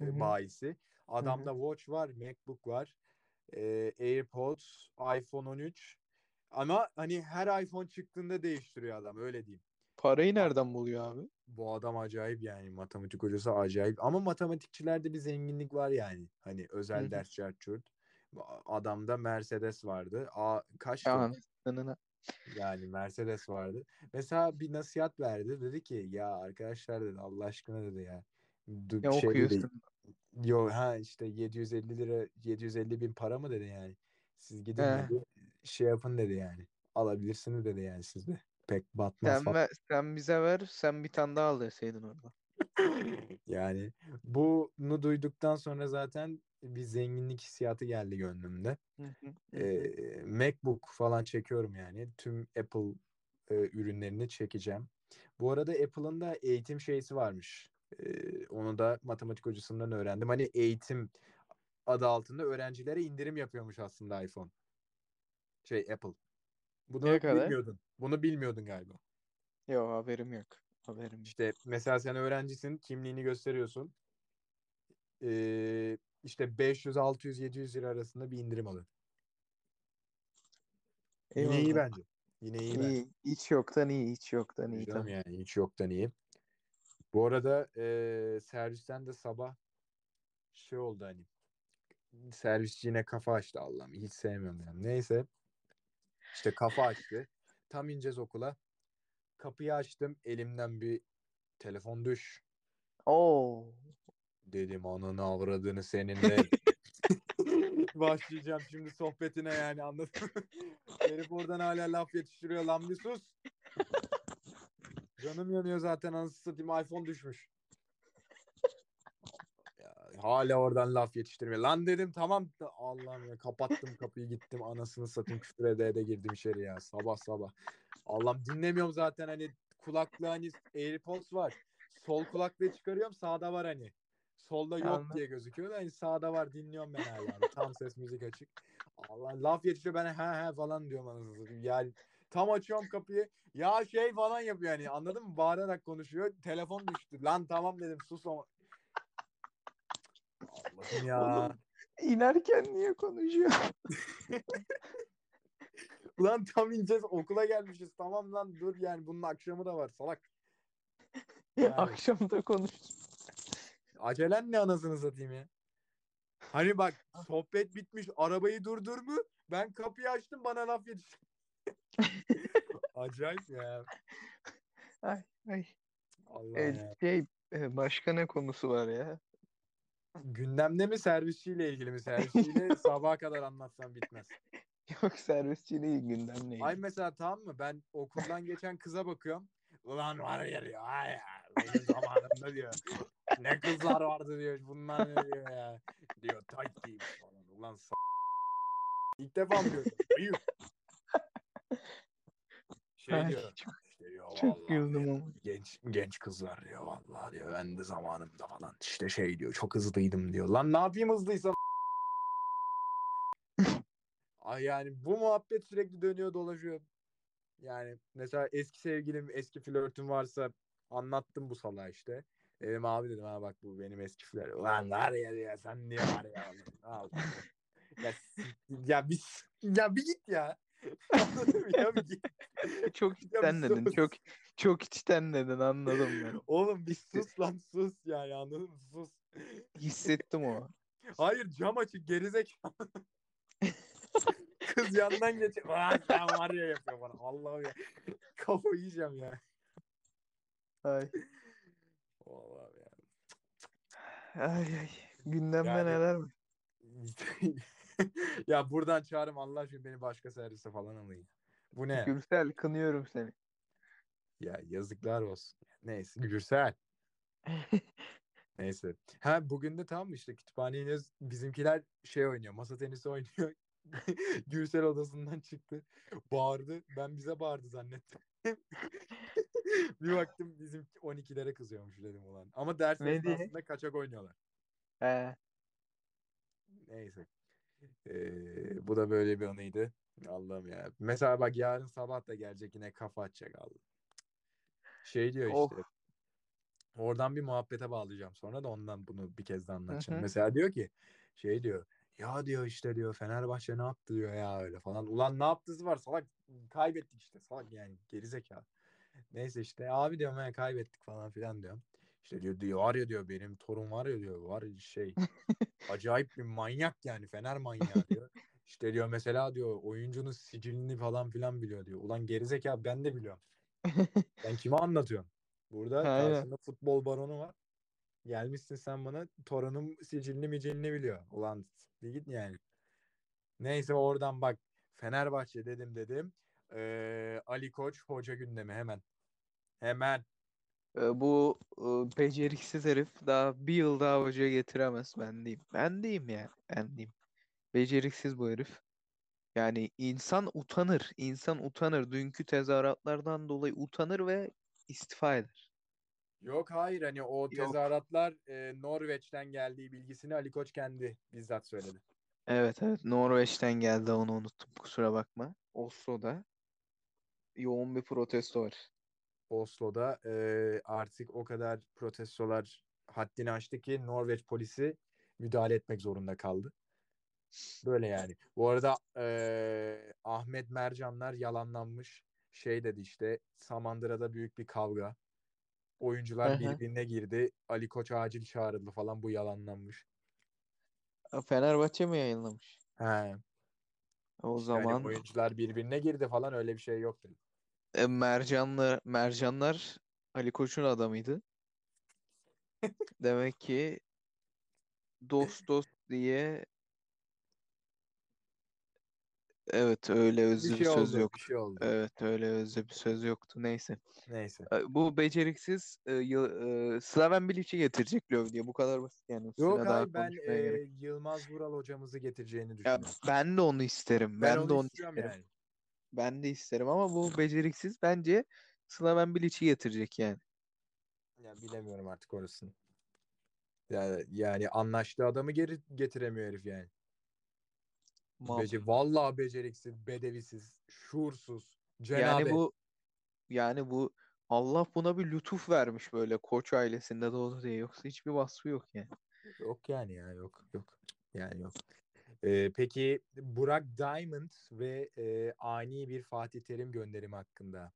e, bayisi. Adamda Watch var, MacBook var, e, AirPods, iPhone 13. Ama hani her iPhone çıktığında değiştiriyor adam öyle diyeyim. Parayı nereden buluyor abi? Bu adam acayip yani matematik hocası acayip ama matematikçilerde bir zenginlik var yani. Hani özel Hı hı. ders çarçurt. Adamda Mercedes vardı. Aa, kaçtı? Ya anasını. Yani Mercedes vardı. Mesela bir nasihat verdi. Dedi ki ya arkadaşlar dedi Allah aşkına dedi ya. Du- Ne şey dedi, okuyorsun? Yo ha işte 750 lira 750 bin para mı dedi yani. Siz gidin He. dedi şey yapın dedi yani. Alabilirsiniz dedi yani sizde. Pek batmaz Sen, falan. ver, sen bize ver, sen bir tane daha al deseydin orada. Yani bunu duyduktan sonra zaten bir zenginlik hissiyatı geldi gönlümde. Ee, MacBook falan çekiyorum yani. Tüm Apple e, ürünlerini çekeceğim. Bu arada Apple'ın da eğitim şeysi varmış. Ee, onu da matematik hocasından öğrendim. Hani eğitim adı altında öğrencilere indirim yapıyormuş aslında iPhone. Şey Apple. Bunu Ne kadar? bilmiyordun. Bunu bilmiyordun galiba. Yok haberim yok. Haberim. İşte mesela sen öğrencisin, kimliğini gösteriyorsun. Ee, işte 500, 600, 700 lira arasında bir indirim alın. Yine iyi Eyvallah. bence. Yine iyi bence. İyi. Hiç yoktan iyi. Hiç yoktan iyi. Canım yani hiç yoktan iyi. Bu arada e, servisten de sabah şey oldu hani servisçi yine kafa açtı Allah'ım. Hiç sevmiyorum yani. Neyse. İşte kafa açtı. Tam ineceğiz okula. Kapıyı açtım. Elimden bir telefon düş. Oo. Dedim ananı avradını senin de. Başlayacağım şimdi sohbetine yani anladın? Herif oradan hala laf yetiştiriyor lan bir sus. Canım yanıyor zaten anasını satayım iPhone düşmüş. Ya, hala oradan laf yetiştirmiyor. Lan dedim tamam Allah'ım ya kapattım kapıyı gittim anasını satayım küfür ede ede girdim içeri ya sabah sabah. Allah'ım dinlemiyorum zaten hani kulaklığı hani AirPods var. sol kulaklığı çıkarıyorum sağda var hani. Solda yok Anladım. diye gözüküyor da hani sağda var dinliyorum ben hala. Yani. Tam ses müzik açık. Allah laf yetişiyor ben he he falan diyorum anasını. Yani tam açıyorum kapıyı ya şey falan yapıyor yani anladın mı? Bağırarak konuşuyor. Telefon düştü. Lan tamam dedim sus ama. Allah'ım ya. Oğlum. İnerken niye konuşuyor? Ulan tam ineceğiz okula gelmişiz. Tamam lan dur yani bunun akşamı da var salak. Yani. Akşam da konuş. Acelen ne anasını satayım ya. Hani bak sohbet bitmiş arabayı durdur mu? Ben kapıyı açtım bana laf yetişti. Acayip ya. Ay, ay. Allah E, ya. şey e, başka ne konusu var ya? Gündemde mi servisçiyle ilgili mi? Servisçiyle sabaha kadar anlatsam bitmez. Yok servisçi değil gündemle ilgili. Ay mesela tamam mı? Ben okuldan geçen kıza bakıyorum. Ulan var ya diyor. Ay ya. Benim zamanımda diyor. Ne kızlar vardı diyor. Bunlar ne diyor ya. Diyor tight giymiş falan. Ulan s- İlk defa mı gördüm? Ayıp. Şey Ay, diyor. çok, İşte diyor çok vallahi güldüm ama. Genç genç kızlar diyor vallahi diyor. Ben de zamanımda falan işte şey diyor. Çok hızlıydım diyor. Lan ne yapayım hızlıysam? Ay yani bu muhabbet sürekli dönüyor dolaşıyor. Yani mesela eski sevgilim, eski flörtüm varsa anlattım bu salağa işte. Dedim abi dedim ha bak bu benim eski flörtüm. Ulan var ya ya sen niye var ya. Al. ya, ya bir ya bir git ya. Ya bir git. Çok içten dedin. Çok çok içten dedin anladım ben. Oğlum bir sus lan sus yani anladın mı? Sus. Hissettim o. Hayır cam açık gerizekalı. Kız yandan geçiyor. Ulan sen var ya yapıyor bana. Allah'ım ya. Kafayı yiyeceğim ya. Ay Vallahi ya. ay ay. Gündemde Yani- neler var? ya buradan çağırım Allah aşkına beni başka servise falan alayım. Bu ne? Gürsel kınıyorum seni. Ya yazıklar olsun. Neyse Gürsel. Neyse. Ha bugün de tamam mı işte kütüphaneye iniyoruz. Bizimkiler şey oynuyor. Masa tenisi oynuyor. Gürsel odasından çıktı. Bağırdı. Ben bize bağırdı zannettim. bir baktım bizim 12'lere kızıyormuş dedim ulan. Ama ders esnasında kaçak oynuyorlar. He. Neyse. Ee, bu da böyle bir anıydı. Allah'ım ya. Mesela bak yarın sabah da gelecek yine kafa atacak Allah. Şey diyor Oh. işte. Oradan bir muhabbete bağlayacağım sonra da ondan bunu bir kez de anlatacağım. hı. Mesela diyor ki şey diyor. Ya diyor işte diyor Fenerbahçe ne yaptı diyor ya öyle falan. Ulan ne yaptısı var salak kaybettik işte salak yani gerizekalı. Neyse işte abi diyorum ya kaybettik falan filan diyorum. İşte diyor, diyor var ya diyor benim torun var ya diyor var ya şey acayip bir manyak yani Fener manyağı diyor. İşte diyor mesela diyor oyuncunun sicilini falan filan biliyor diyor. Ulan gerizekalı ben de biliyorum. Ben kime anlatıyorum? Burada karşında futbol baronu var. Gelmişsin sen bana torunum sicilini micilini biliyor. Ulan bir git yani. Neyse oradan bak Fenerbahçe dedim dedim. Ee, Ali Koç hoca gündemi hemen. Hemen. Ee, Bu e, beceriksiz herif daha bir yıl daha hoca getiremez ben diyeyim. Ben diyeyim ya. Ben diyeyim. Beceriksiz bu herif. Yani insan utanır. insan utanır. Dünkü tezahüratlardan dolayı utanır ve istifa eder. Yok hayır hani o tezahüratlar e, Norveç'ten geldiği bilgisini Ali Koç kendi bizzat söyledi. Evet evet Norveç'ten geldi onu unuttum kusura bakma. Oslo'da yoğun bir protesto var. Oslo'da e, artık o kadar protestolar haddini aştı ki Norveç polisi müdahale etmek zorunda kaldı. Böyle yani. Bu arada e, Ahmet Mercanlar yalanlanmış. Şey dedi işte Samandıra'da büyük bir kavga. Oyuncular birbirine girdi. Ali Koç acil çağrıldı falan bu yalanlanmış. Fenerbahçe mi yayınlamış? He. O hani zaman oyuncular birbirine girdi falan öyle bir şey yok dedi. e, Mercanlar, Mercanlar Ali Koç'un adamıydı. Demek ki dost dost diye evet öyle özlü bir şey söz oldu, yok. bir şey oldu. Evet öyle özlü bir söz yoktu. Neyse. Neyse. Bu beceriksiz e, e, Slaven Bilic'i getirecek Löw diye. Bu kadar basit yani. Yok hayır ben e, gerek. Yılmaz Vural hocamızı getireceğini Ya düşünüyorum. ben de onu isterim. Ben Ben onu de onu istiyorum isterim. yani. Ben de isterim ama bu beceriksiz bence Slaven Bilic'i getirecek yani. Ya bilemiyorum artık orasını. Yani, yani anlaştığı adamı geri getiremiyor herif yani. Bece vallahi beceriksiz, bedevisiz, şuursuz, Yani cenabet. bu yani bu Allah buna bir lütuf vermiş böyle koç ailesinde doğdu diye. Yoksa hiçbir vasfı yok yani. Yok yani ya yok yok. Yani yok. Ee, peki Burak Diamond ve e, ani bir Fatih Terim gönderimi hakkında.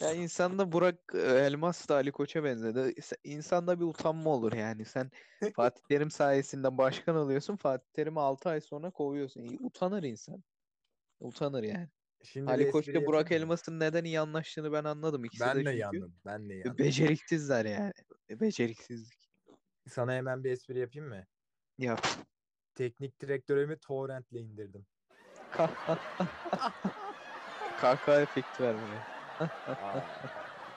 Ya insanda Burak e, Elmas da Ali Koç'a benzedi. İnsa- İnsanda bir utanma olur yani. Sen Fatih Terim sayesinde başkan oluyorsun. Fatih Terim'i 6 ay sonra kovuyorsun. Utanır insan. Utanır yani. Şimdi Ali Koç'la espri Burak? Elmas'ın neden iyi anlaştığını ben anladım. İkisi Ben de de yandım. Ben de yandım. beceriksizler yani. Beceriksizlik. Sana hemen bir espri yapayım mı? Yap. Teknik direktörümü torrentle indirdim. Kahkaha efekti ver buraya. Aa,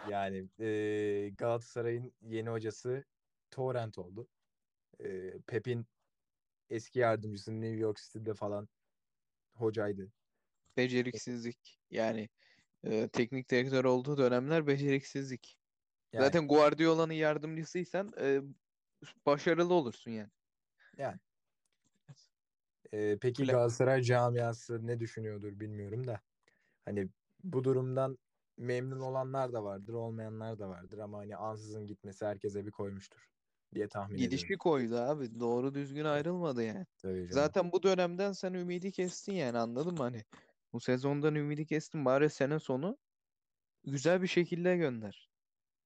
yani e, Galatasaray'ın yeni hocası Torrent oldu. E, Pep'in eski yardımcısı New York City'de falan hocaydı. Beceriksizlik. Yani e, teknik direktör olduğu dönemler beceriksizlik. Yani, Zaten Guardiola'nın yardımcısıysan e, başarılı olursun yani. e, peki Öyle. Galatasaray camiası ne düşünüyordur bilmiyorum da. Hani bu durumdan memnun olanlar da vardır, olmayanlar da vardır ama hani ansızın gitmesi herkese bir koymuştur diye tahmin Gidişi ediyorum. koydu abi. Doğru düzgün ayrılmadı yani. Tabii canım. Zaten bu dönemden sen ümidi kestin yani anladın mı? Hani bu sezondan ümidi kestin bari sene sonu güzel bir şekilde gönder.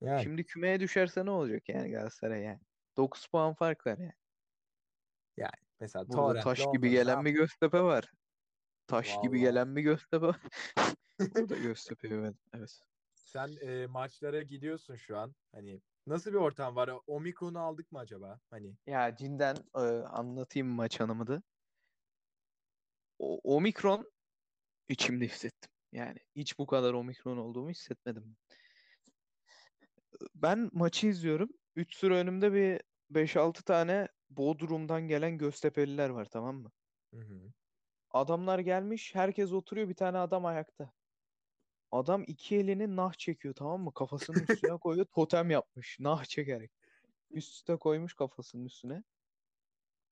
yani Şimdi kümeye düşerse ne olacak yani Galatasaray yani? 9 puan fark var yani. mesela Burada Torrent'le taş gibi olmadı. Gelen bir Göztepe var. Taş gibi Vallahi. gelen bir Göztepe var. Burada Göztepe evet. Evet. Sen e, maçlara gidiyorsun şu an. Hani nasıl bir ortam var? Omikron'u aldık mı acaba? Hani Ya cidden e, anlatayım maç anımı da. O, omikron içimde hissettim. Yani hiç bu kadar omikron olduğumu hissetmedim. Ben maçı izliyorum. 3 sıra önümde bir 5-6 tane Bodrum'dan gelen Göztepe'liler var tamam mı? hı hı. Adamlar gelmiş, herkes oturuyor, bir tane adam ayakta. Adam iki elini nah çekiyor tamam mı? Kafasının üstüne koyuyor, totem yapmış nah çekerek. Üst üste koymuş kafasının üstüne.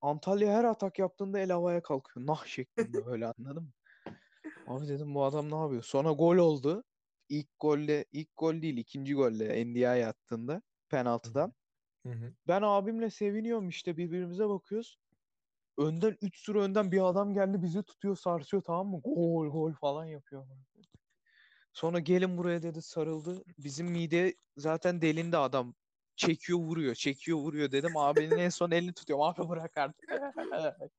Antalya her atak yaptığında el havaya kalkıyor. Nah şeklinde böyle anladın mı? Abi dedim bu adam ne yapıyor? Sonra gol oldu. İlk golle, ilk gol değil ikinci golle Ndiaye attığında penaltıdan. Hı hı. Ben abimle seviniyorum işte birbirimize bakıyoruz. Önden 3 sıra önden bir adam geldi bizi tutuyor sarsıyor tamam mı? Gol gol falan yapıyor. Sonra gelin buraya dedi sarıldı. Bizim mide zaten delindi adam. Çekiyor vuruyor çekiyor vuruyor dedim. Abinin en son elini tutuyorum. Abi bırak artık.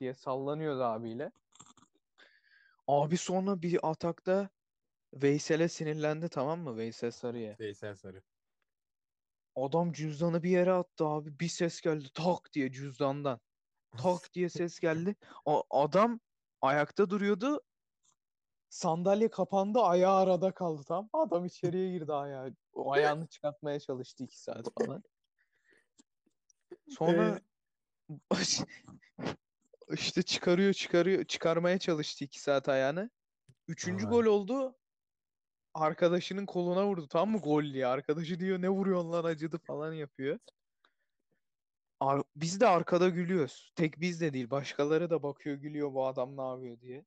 diye sallanıyordu abiyle. Abi sonra bir atakta Veysel'e sinirlendi tamam mı? Veysel Sarı'ya. Veysel Sarı. Adam cüzdanı bir yere attı abi. Bir ses geldi tak diye cüzdandan. Tak diye ses geldi. A- adam ayakta duruyordu. Sandalye kapandı. Ayağı arada kaldı tam. Adam içeriye girdi ayağı. O ayağını çıkartmaya çalıştı iki saat falan. Sonra işte çıkarıyor çıkarıyor. Çıkarmaya çalıştı iki saat ayağını. Üçüncü Aa. gol oldu. Arkadaşının koluna vurdu. Tam mı gol diye. Arkadaşı diyor ne vuruyorsun lan acıdı falan yapıyor. Ar- biz de arkada gülüyoruz. Tek biz de değil. Başkaları da bakıyor gülüyor bu adam ne yapıyor diye.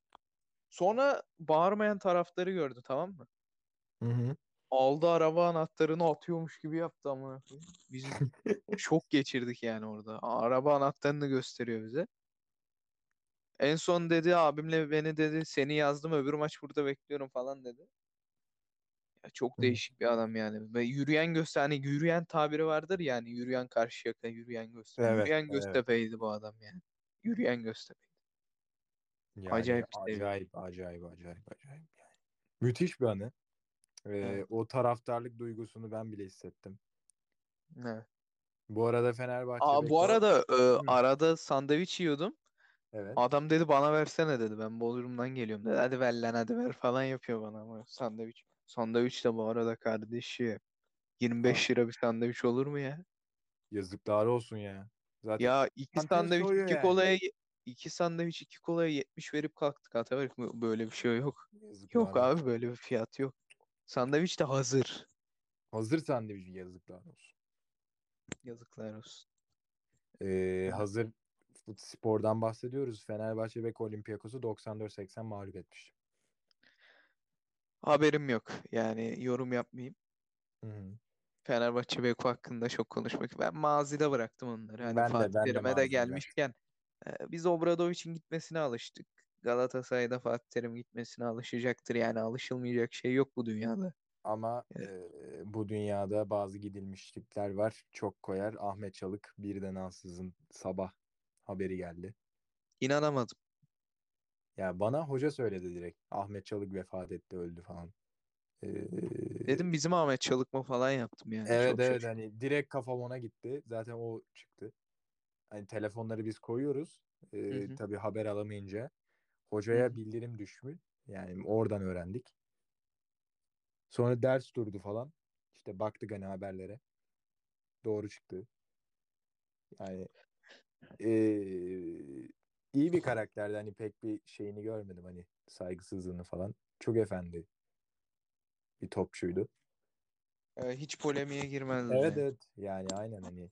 Sonra bağırmayan taraftarı gördü tamam mı? Hı hı. Aldı araba anahtarını atıyormuş gibi yaptı koyayım. Biz şok geçirdik yani orada. Araba anahtarını gösteriyor bize. En son dedi abimle beni dedi seni yazdım öbür maç burada bekliyorum falan dedi. Ya çok değişik bir adam yani. Ve yürüyen göster hani yürüyen tabiri vardır yani yürüyen Karşıyaka, yürüyen Göztepe. Evet, Yürüyen evet. Göztepe'ydi bu adam yani. Yürüyen Göztepe. Yani Acayip acayip, acayip, acayip, acayip yani. Müthiş bir anı. Ee, Evet. O taraftarlık duygusunu ben bile hissettim. Evet. Bu arada Fenerbahçe Aa, bu arada e, Hı. arada sandviç yiyordum. evet. Adam dedi bana versene dedi. Ben Bodrum'dan geliyorum dedi. Hadi ver lan hadi ver falan yapıyor bana ama sandviç. Sandviç de bu arada kardeşi. 25 lira bir sandviç olur mu ya? Yazıklar olsun ya. Zaten Ya iki sandviç iki yani. kolaya iki sandviç iki kolaya 70 verip kalktık Ataberk böyle bir şey yok. yazıklar Yok olsun. abi böyle bir fiyat yok. Sandviç de hazır. Hazırsan bir yazıklar olsun. Yazıklar olsun. Ee, hazır spordan bahsediyoruz. Fenerbahçe ve Olympiakos'u 94-80 mağlup etmiş. Haberim yok. Yani yorum yapmayayım. Hı hı. Fenerbahçe Beko hakkında çok konuşmak. Ben mazide bıraktım onları. Hani Ben de- Fatih ben de Terim'e de mazide gelmişken e, biz Obradovic'in gitmesine alıştık. Galatasaray'da Fatih Terim gitmesine alışacaktır. Yani alışılmayacak şey yok bu dünyada. Ama Evet. e, bu dünyada bazı gidilmişlikler var. Çok koyar. Ahmet Çalık birden ansızın sabah haberi geldi. İnanamadım. Ya bana hoca söyledi direkt. Ahmet Çalık vefat etti, öldü falan. Ee, Dedim bizim Ahmet Çalık mı falan yaptım yani. Evet Çok evet şaşırdım. hani direkt kafam ona gitti. Zaten o çıktı. Hani telefonları biz koyuyoruz. Ee, Hı hı. tabii haber alamayınca hocaya Hı hı. bildirim düşmüş. Yani oradan öğrendik. Sonra ders durdu falan. İşte baktık hani haberlere. Doğru çıktı. Yani ee, iyi bir karakterdi. Hani pek bir şeyini görmedim hani saygısızlığını falan. Çok efendi bir topçuydu. Hiç polemiğe girmezdi Evet yani. evet yani aynen hani.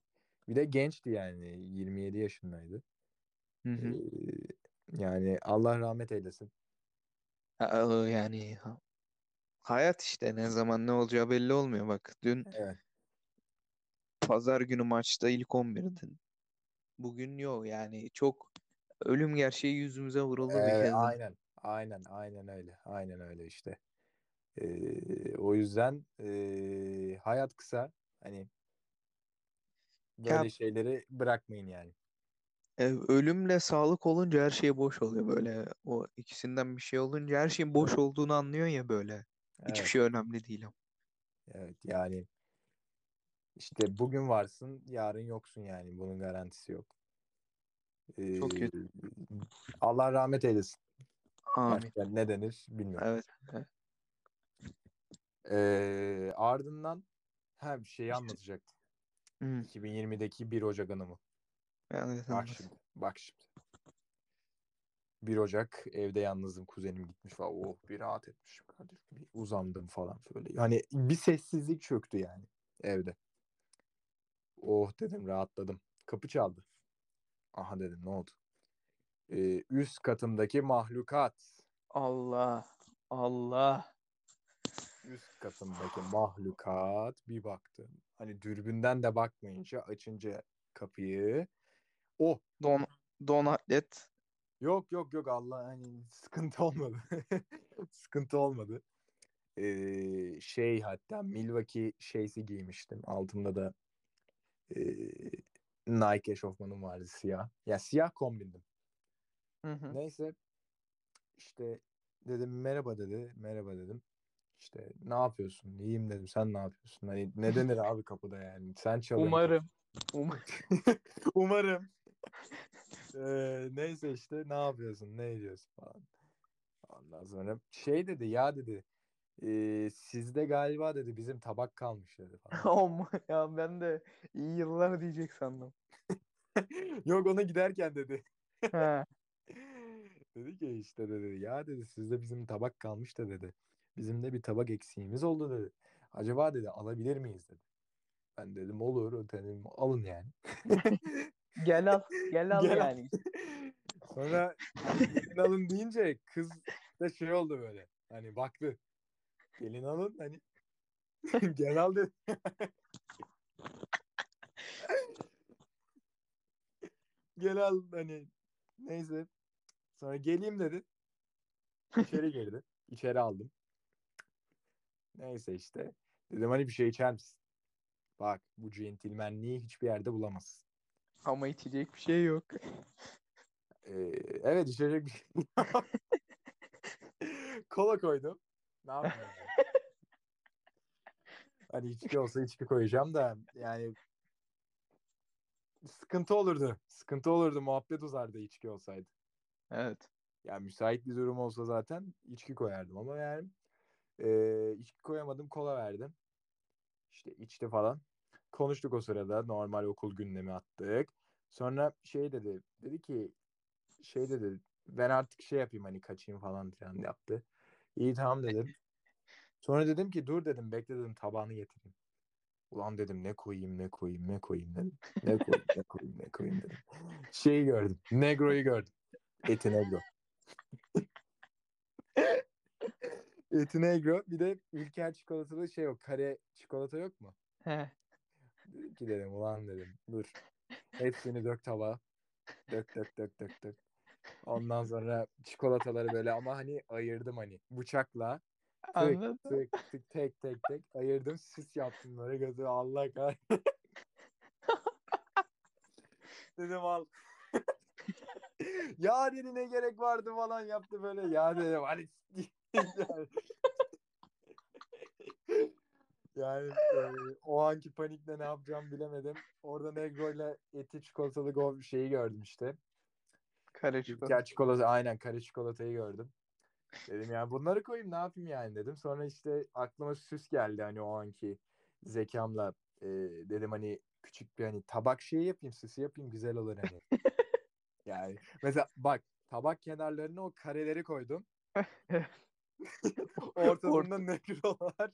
Bir de gençti yani 27 yaşındaydı. Hı hı. Ee, yani Allah rahmet eylesin. Ha, yani ha- hayat işte ne zaman ne olacağı belli olmuyor. Bak dün Evet. pazar günü maçta ilk 11'din. Bugün yok yani çok ölüm gerçeği yüzümüze vuruldu bir Ee, kez daha. aynen. Aynen aynen öyle. Aynen öyle işte. Ee, o yüzden ee, hayat kısa. Hani Ya böyle şeyleri bırakmayın yani. e, ölümle sağlık olunca her şey boş oluyor böyle. O ikisinden bir şey olunca her şeyin boş olduğunu anlıyorsun ya böyle. Hiçbir Evet. şey önemli değil ama. Evet yani işte bugün varsın yarın yoksun yani. Bunun garantisi yok. Çok Ee, kötü. Allah rahmet eylesin. Amin. Başka ne denir bilmiyorum. Evet. evet. Ee, ardından ha bir şeyi anlatacaktım. Hı, 2020'deki 1 Ocak anımı. evet, Bak şimdi. Bak şimdi. 1 Ocak evde yalnızım. Kuzenim gitmiş falan. Oh bir rahat etmişim kardeşim. Bir uzandım falan böyle. Hani bir sessizlik çöktü yani evde. Oh dedim rahatladım. Kapı çaldı. Aha dedim ne oldu? Ee, üst katımdaki mahlukat. Allah. Allah. Üst katımdaki mahlukat bir baktım. Hani dürbünden de bakmayınca açınca kapıyı. Oh Don, don atlet. Yok yok yok Allah hani sıkıntı olmadı. sıkıntı olmadı. Ee, şey hatta Milwaukee şeysi giymiştim. Altımda da ee, Nike eşofmanım vardı siyah. Ya siyah kombindim. Hı hı. Neyse işte dedim merhaba dedi. Merhaba dedim. İşte ne yapıyorsun? İyiyim dedim. Sen ne yapıyorsun? Hani ne denir abi kapıda yani? Sen çalıyorsun. Umarım. Umarım. Umarım. Ee, neyse işte ne yapıyorsun? Ne ediyorsun falan. Ondan sonra şey dedi ya dedi e, sizde galiba dedi bizim tabak kalmış dedi falan. Ya ben de iyi yıllar diyecek sandım. Yok ona giderken dedi. Ha. dedi ki işte dedi ya dedi sizde bizim tabak kalmış da dedi. Bizim de bir tabak eksiğimiz oldu dedi. Acaba dedi alabilir miyiz dedi. Ben dedim olur dedim alın yani. Gel al. Gel al Gel al. yani. Sonra gelin alın deyince kız da şey oldu böyle. Hani baktı. Gelin alın hani. Gel al dedi. Gel al hani. Neyse. Sonra geleyim dedi. İçeri girdi. İçeri aldım. Neyse işte. Dedim hani bir şey içer misin? Bak bu centilmenliği hiçbir yerde bulamazsın. Ama içecek bir şey yok. Ee, evet içecek bir şey. Kola koydum. Ne yapayım? Hani içki olsa içki koyacağım da yani sıkıntı olurdu. Sıkıntı olurdu. Muhabbet uzardı içki olsaydı. Evet. Yani müsait bir durum olsa zaten içki koyardım ama yani e, içki koyamadım kola verdim. İşte içti falan. Konuştuk o sırada. Normal okul gündemi attık. Sonra şey dedi. Dedi ki şey dedi. Ben artık şey yapayım hani kaçayım falan filan yaptı. İyi tamam dedim. Sonra dedim ki dur dedim bekle dedim tabağını getireyim. Ulan dedim ne koyayım ne koyayım ne koyayım dedim. Ne koyayım ne koyayım ne koyayım dedim. Şeyi gördüm. Negro'yu gördüm. Eti Negro. Eti Negro. Bir de Ülker çikolatalı şey o kare çikolata yok mu? He. Dedim ki dedim ulan dedim dur. Hepsini dök tabağa. Dök dök dök dök dök. Ondan sonra çikolataları böyle ama hani ayırdım hani bıçakla. Tık Anladım. tık tık tek tek tek ayırdım süs yaptım böyle gözü Allah kahretsin. dedim al. ya dedi ne gerek vardı falan yaptı böyle. Ya dedim hani yani, e, o anki panikle ne yapacağımı bilemedim. Orada Negro ile eti çikolatalı go şeyi gördüm işte. Kare çikolata. çikolata aynen kare çikolatayı gördüm. Dedim ya bunları koyayım ne yapayım yani dedim. Sonra işte aklıma süs geldi hani o anki zekamla e, dedim hani küçük bir hani tabak şeyi yapayım süsü yapayım güzel olur hani. yani mesela bak tabak kenarlarına o kareleri koydum. Ortasında negrolar.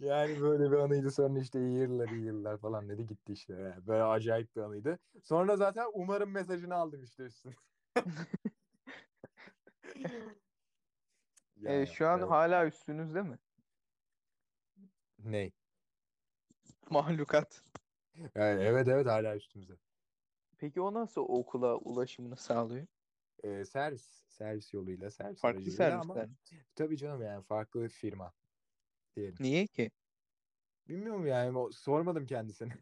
Yani böyle bir anıydı sonra işte iyi yıllar iyi yıllar falan dedi gitti işte. Böyle acayip bir anıydı. Sonra zaten umarım mesajını aldım işte üstüne. E, Yani, şu an evet. hala üstünüzde mi? Ne? Mahlukat. Yani evet evet hala üstümüzde. Peki o nasıl okula ulaşımını sağlıyor? Ee, servis. Servis yoluyla servis Farklı aracılığıyla ama servisler. mi? tabii canım yani farklı firma diyelim. Niye ki? Bilmiyorum yani o, sormadım kendisine.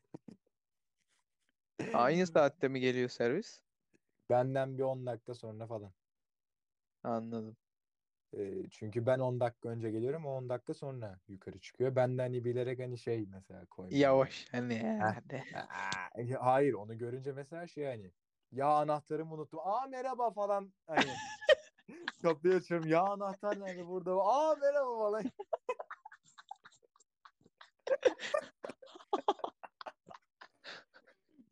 Aynı saatte mi geliyor servis? Benden bir 10 dakika sonra falan. Anladım. Ee, çünkü ben 10 dakika önce geliyorum o 10 dakika sonra yukarı çıkıyor. Ben de hani bilerek hani şey mesela koymuyorum. Yavaş hani hadi. Hayır onu görünce mesela şey hani ya anahtarımı unuttum. Aa merhaba falan hani kapıyı açıyorum. Ya anahtar nerede burada? Aa merhaba falan.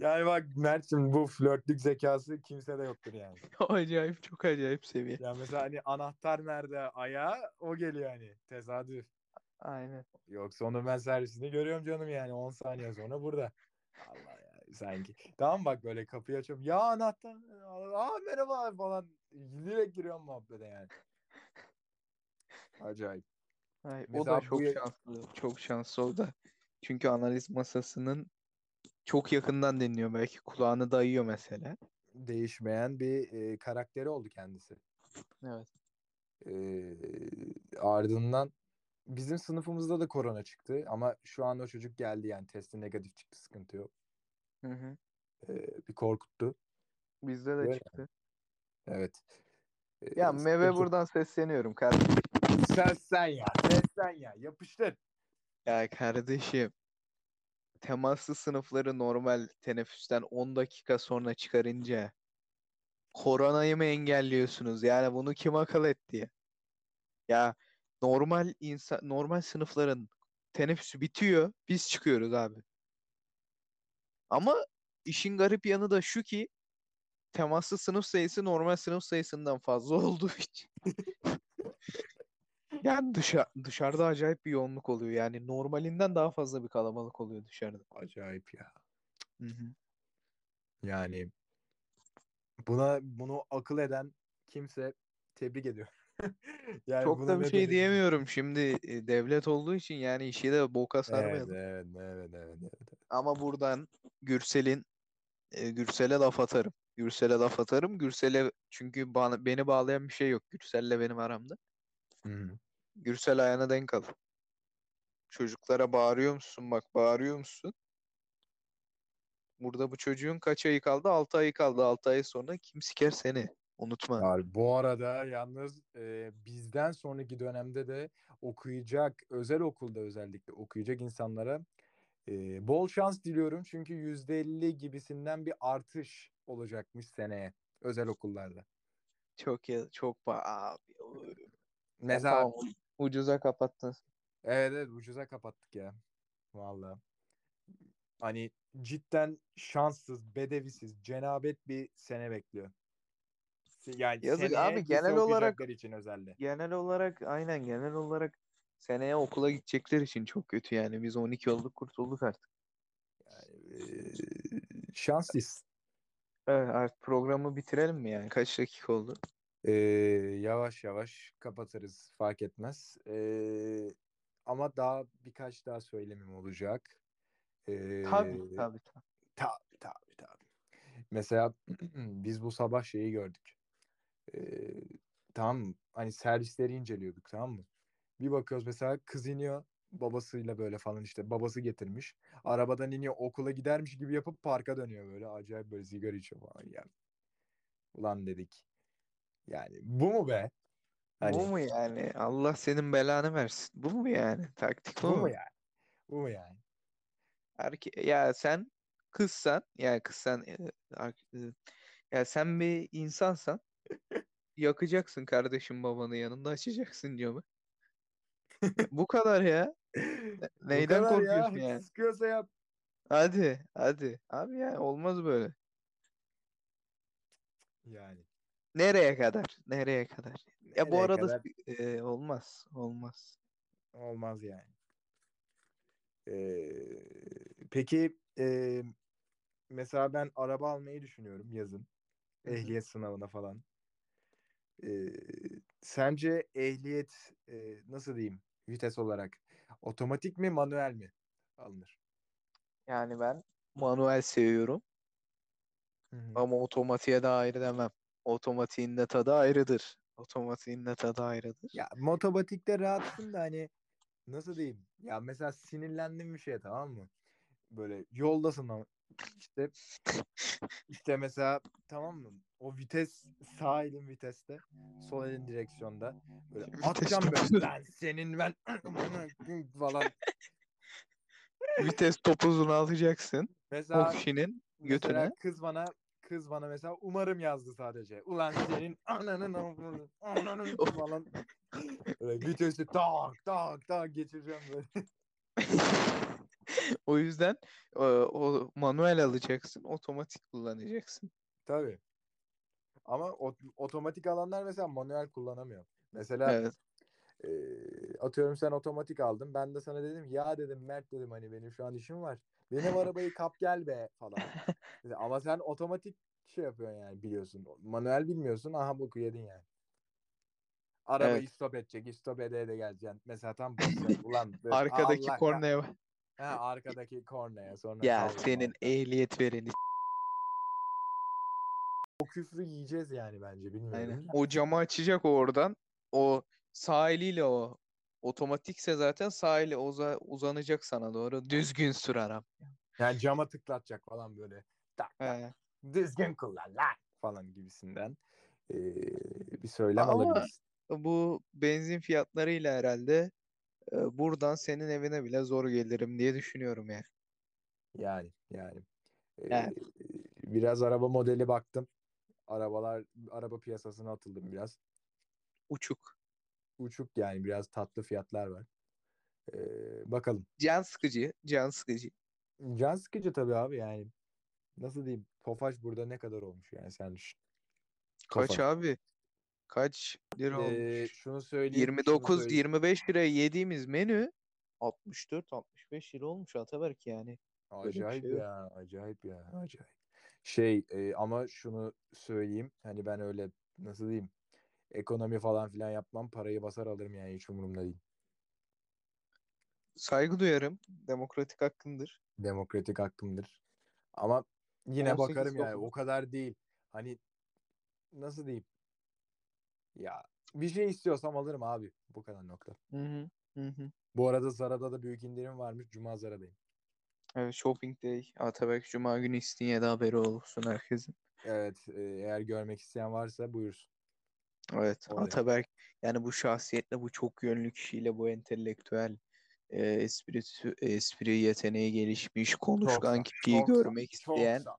Yani bak Mert'cim bu flörtlük zekası kimsede yoktur yani. Acayip çok acayip seviye. Yani mesela hani anahtar nerede ayağı o geliyor hani tesadüf. Aynen. Yoksa onu ben servisinde görüyorum canım yani 10 saniye sonra burada. Allah ya sanki. Tamam bak böyle kapıyı açıyorum. Ya anahtar. Aa merhaba falan. Direkt giriyorum muhabbete yani. Acayip. Ay, o Mesela da bu çok ya- şanslı. Çok şanslı o da. Çünkü analiz masasının çok yakından dinliyor. Belki kulağını dayıyor mesela. Değişmeyen bir e, karakteri oldu kendisi. Evet. E, ardından bizim sınıfımızda da korona çıktı. Ama şu an o çocuk geldi yani testi negatif çıktı sıkıntı yok. Hı hı. E, bir korkuttu. Bizde de Böyle. çıktı. Evet. E, Ya Meve sıkıntı. buradan sesleniyorum kardeşim. Sen ya. Sen ya. Yapıştır. Ya kardeşim. Temaslı sınıfları normal teneffüsten 10 dakika sonra çıkarınca koronayı mı engelliyorsunuz? Yani bunu kim akıl etti ya? Normal insan normal sınıfların teneffüsü bitiyor. Biz çıkıyoruz abi. Ama işin garip yanı da şu ki temaslı sınıf sayısı normal sınıf sayısından fazla olduğu için. Yani dışa dışarıda acayip bir yoğunluk oluyor. Yani normalinden daha fazla bir kalabalık oluyor dışarıda. Acayip ya. Hı hı. Yani buna bunu akıl eden kimse tebrik ediyor. yani Çok da bir şey diyemiyorum. Şimdi e, devlet olduğu için yani işi de boka Evet, sarmayalım. evet, evet, evet, evet. Ama buradan Gürsel'in e, Gürsel'e laf atarım. Gürsel'e laf atarım. Gürsel'e çünkü bana, beni bağlayan bir şey yok. Gürsel'le benim aramda. Hı hı. Gürsel ayağına denk al. Çocuklara bağırıyor musun? Bak bağırıyor musun? Burada bu çocuğun kaç ayı kaldı? 6 ayı kaldı. 6 ay sonra kim siker seni? Unutma. Ya bu arada yalnız e, bizden sonraki dönemde de okuyacak, özel okulda özellikle okuyacak insanlara e, bol şans diliyorum. Çünkü %50 gibisinden bir artış olacakmış seneye özel okullarda. Çok ya çok ba- abi. Mesela ucuza kapattın. evet, evet ucuza kapattık ya. Vallahi. Hani cidden şanssız, bedevisiz, cenabet bir sene bekliyor. Yani Yazık abi, genel olarak- için özelde. Genel olarak aynen genel olarak Seneye okula gidecekler için çok kötü yani. Biz 12 olduk kurtulduk artık. Ee, şanslıyız. Evet, artık programı bitirelim mi yani? Kaç dakika oldu? Ee, yavaş yavaş kapatırız fark etmez. Ee, ama daha birkaç daha söylemim olacak. Ee, Tabii tabii tabii. Tabii tabii tabii. Mesela biz bu sabah şeyi gördük. Ee, tamam? Hani servisleri inceliyorduk tamam mı? Bir bakıyoruz mesela kız iniyor babasıyla böyle falan işte babası getirmiş. Arabadan iniyor okula gidermiş gibi yapıp parka dönüyor böyle acayip böyle sigara içiyor falan ya. Ulan dedik. Yani bu mu be? Hani Bu mu yani? Allah senin belanı versin. Bu mu yani? Taktik bu bu mu? mu yani? Bu mu yani? Erke ya sen kızsan ya kızsan e, ar- e, ya sen bir insansan yakacaksın kardeşim babanın yanında açacaksın camı. Bu kadar ya. Bu Neyden kadar ya. korkuyorsun yani? Sıkıyorsa yap. Hadi hadi. Abi ya olmaz böyle. Yani. Nereye kadar? Nereye kadar? Ya bu Nereye arada kadar? e, olmaz. Olmaz. Olmaz yani. Ee, peki e, mesela ben araba almayı düşünüyorum yazın. Hı hı. Ehliyet sınavına falan. Ee, sence ehliyet e, nasıl diyeyim vites olarak otomatik mi manuel mi alınır? Yani ben manuel seviyorum Hı hı. ama otomatiğe de ayrı demem. Otomatiğin de tadı ayrıdır. Otomatiğin de tadı ayrıdır. Ya motomatikte rahatsın da hani nasıl diyeyim? Ya mesela sinirlendim bir şeye tamam mı? Böyle yoldasın ama işte işte mesela tamam mı? O vites sağ elin viteste, sol elin direksiyonda. Böyle atacağım böyle ben senin ben falan. Vites topuzunu alacaksın. Mesela Hofşinin mesela kız bana kız bana mesela umarım yazdı sadece. Ulan senin ananın ananın falan. Böyle vitesi tak tak tak geçireceğim böyle. O yüzden e, o manuel alacaksın, otomatik kullanacaksın. Tabii. Ama o- otomatik alanlar mesela manuel kullanamıyor. Mesela Evet. E, atıyorum sen otomatik aldın. Ben de sana dedim ya dedim Mert dedim hani benim şu an işim var. Benim arabayı kap gel be falan. Ama sen otomatik şey yapıyorsun yani biliyorsun. Manuel bilmiyorsun. Aha boku yedin yani. Arabayı Evet. stop edecek. Stop ede de geleceksin. Mesela tam basacaksın. Ulan böyle Arkadaki Allah kornaya kah- Ha, arkadaki kornaya sonra Ya senin ehliyet vereni. O küfrü yiyeceğiz yani bence bilmiyorum. Aynen. O camı açacak oradan. O sağ eliyle o. Otomatikse zaten sağ eli uza- uzanacak sana doğru. Düzgün sür araba. Yani cama tıklatacak falan böyle. Tak tak. Düzgün kullan lan falan gibisinden ee, bir söylem Ama alabiliriz. bu benzin fiyatlarıyla herhalde e, buradan senin evine bile zor gelirim diye düşünüyorum yani. Yani yani. Ee, Yani. biraz araba modeli baktım. Arabalar araba piyasasına atıldım biraz. Uçuk. Uçuk yani biraz tatlı fiyatlar var. Ee, bakalım. Can sıkıcı. Can sıkıcı. Can sıkıcı tabii abi yani. Nasıl diyeyim? Tofaş burada ne kadar olmuş yani sen düşün. Kaç Tofaş. abi? Kaç lira Ee, olmuş? şunu söyleyeyim. şunu 29 söyleyeyim. 25 liraya yediğimiz menü 64 65 lira olmuş Ataberk yani. Acayip şey ya, acayip ya, acayip. Şey e, ama şunu söyleyeyim. Hani ben öyle nasıl diyeyim? Ekonomi falan filan yapmam. Parayı basar alırım yani hiç umurumda değil. Saygı duyarım. Demokratik hakkındır. Demokratik hakkımdır. Ama yine 18 bakarım yani o kadar değil. Hani nasıl diyeyim? Ya bir şey istiyorsam alırım abi. Bu kadar nokta. Hı hı. Hı hı. Bu arada Zara'da da büyük indirim varmış. Cuma Zara'dayım. Evet, Shopping Day. Ataberk Cuma günü İstinye'de haberi olsun herkesin. Evet, e, eğer görmek isteyen varsa buyursun. Evet, Orada. Ataberk yani bu şahsiyetle, bu çok yönlü kişiyle, bu entelektüel, e, espri, espri yeteneği gelişmiş, konuşkan sağ- kişiyi çok görmek Çok isteyen. sağ-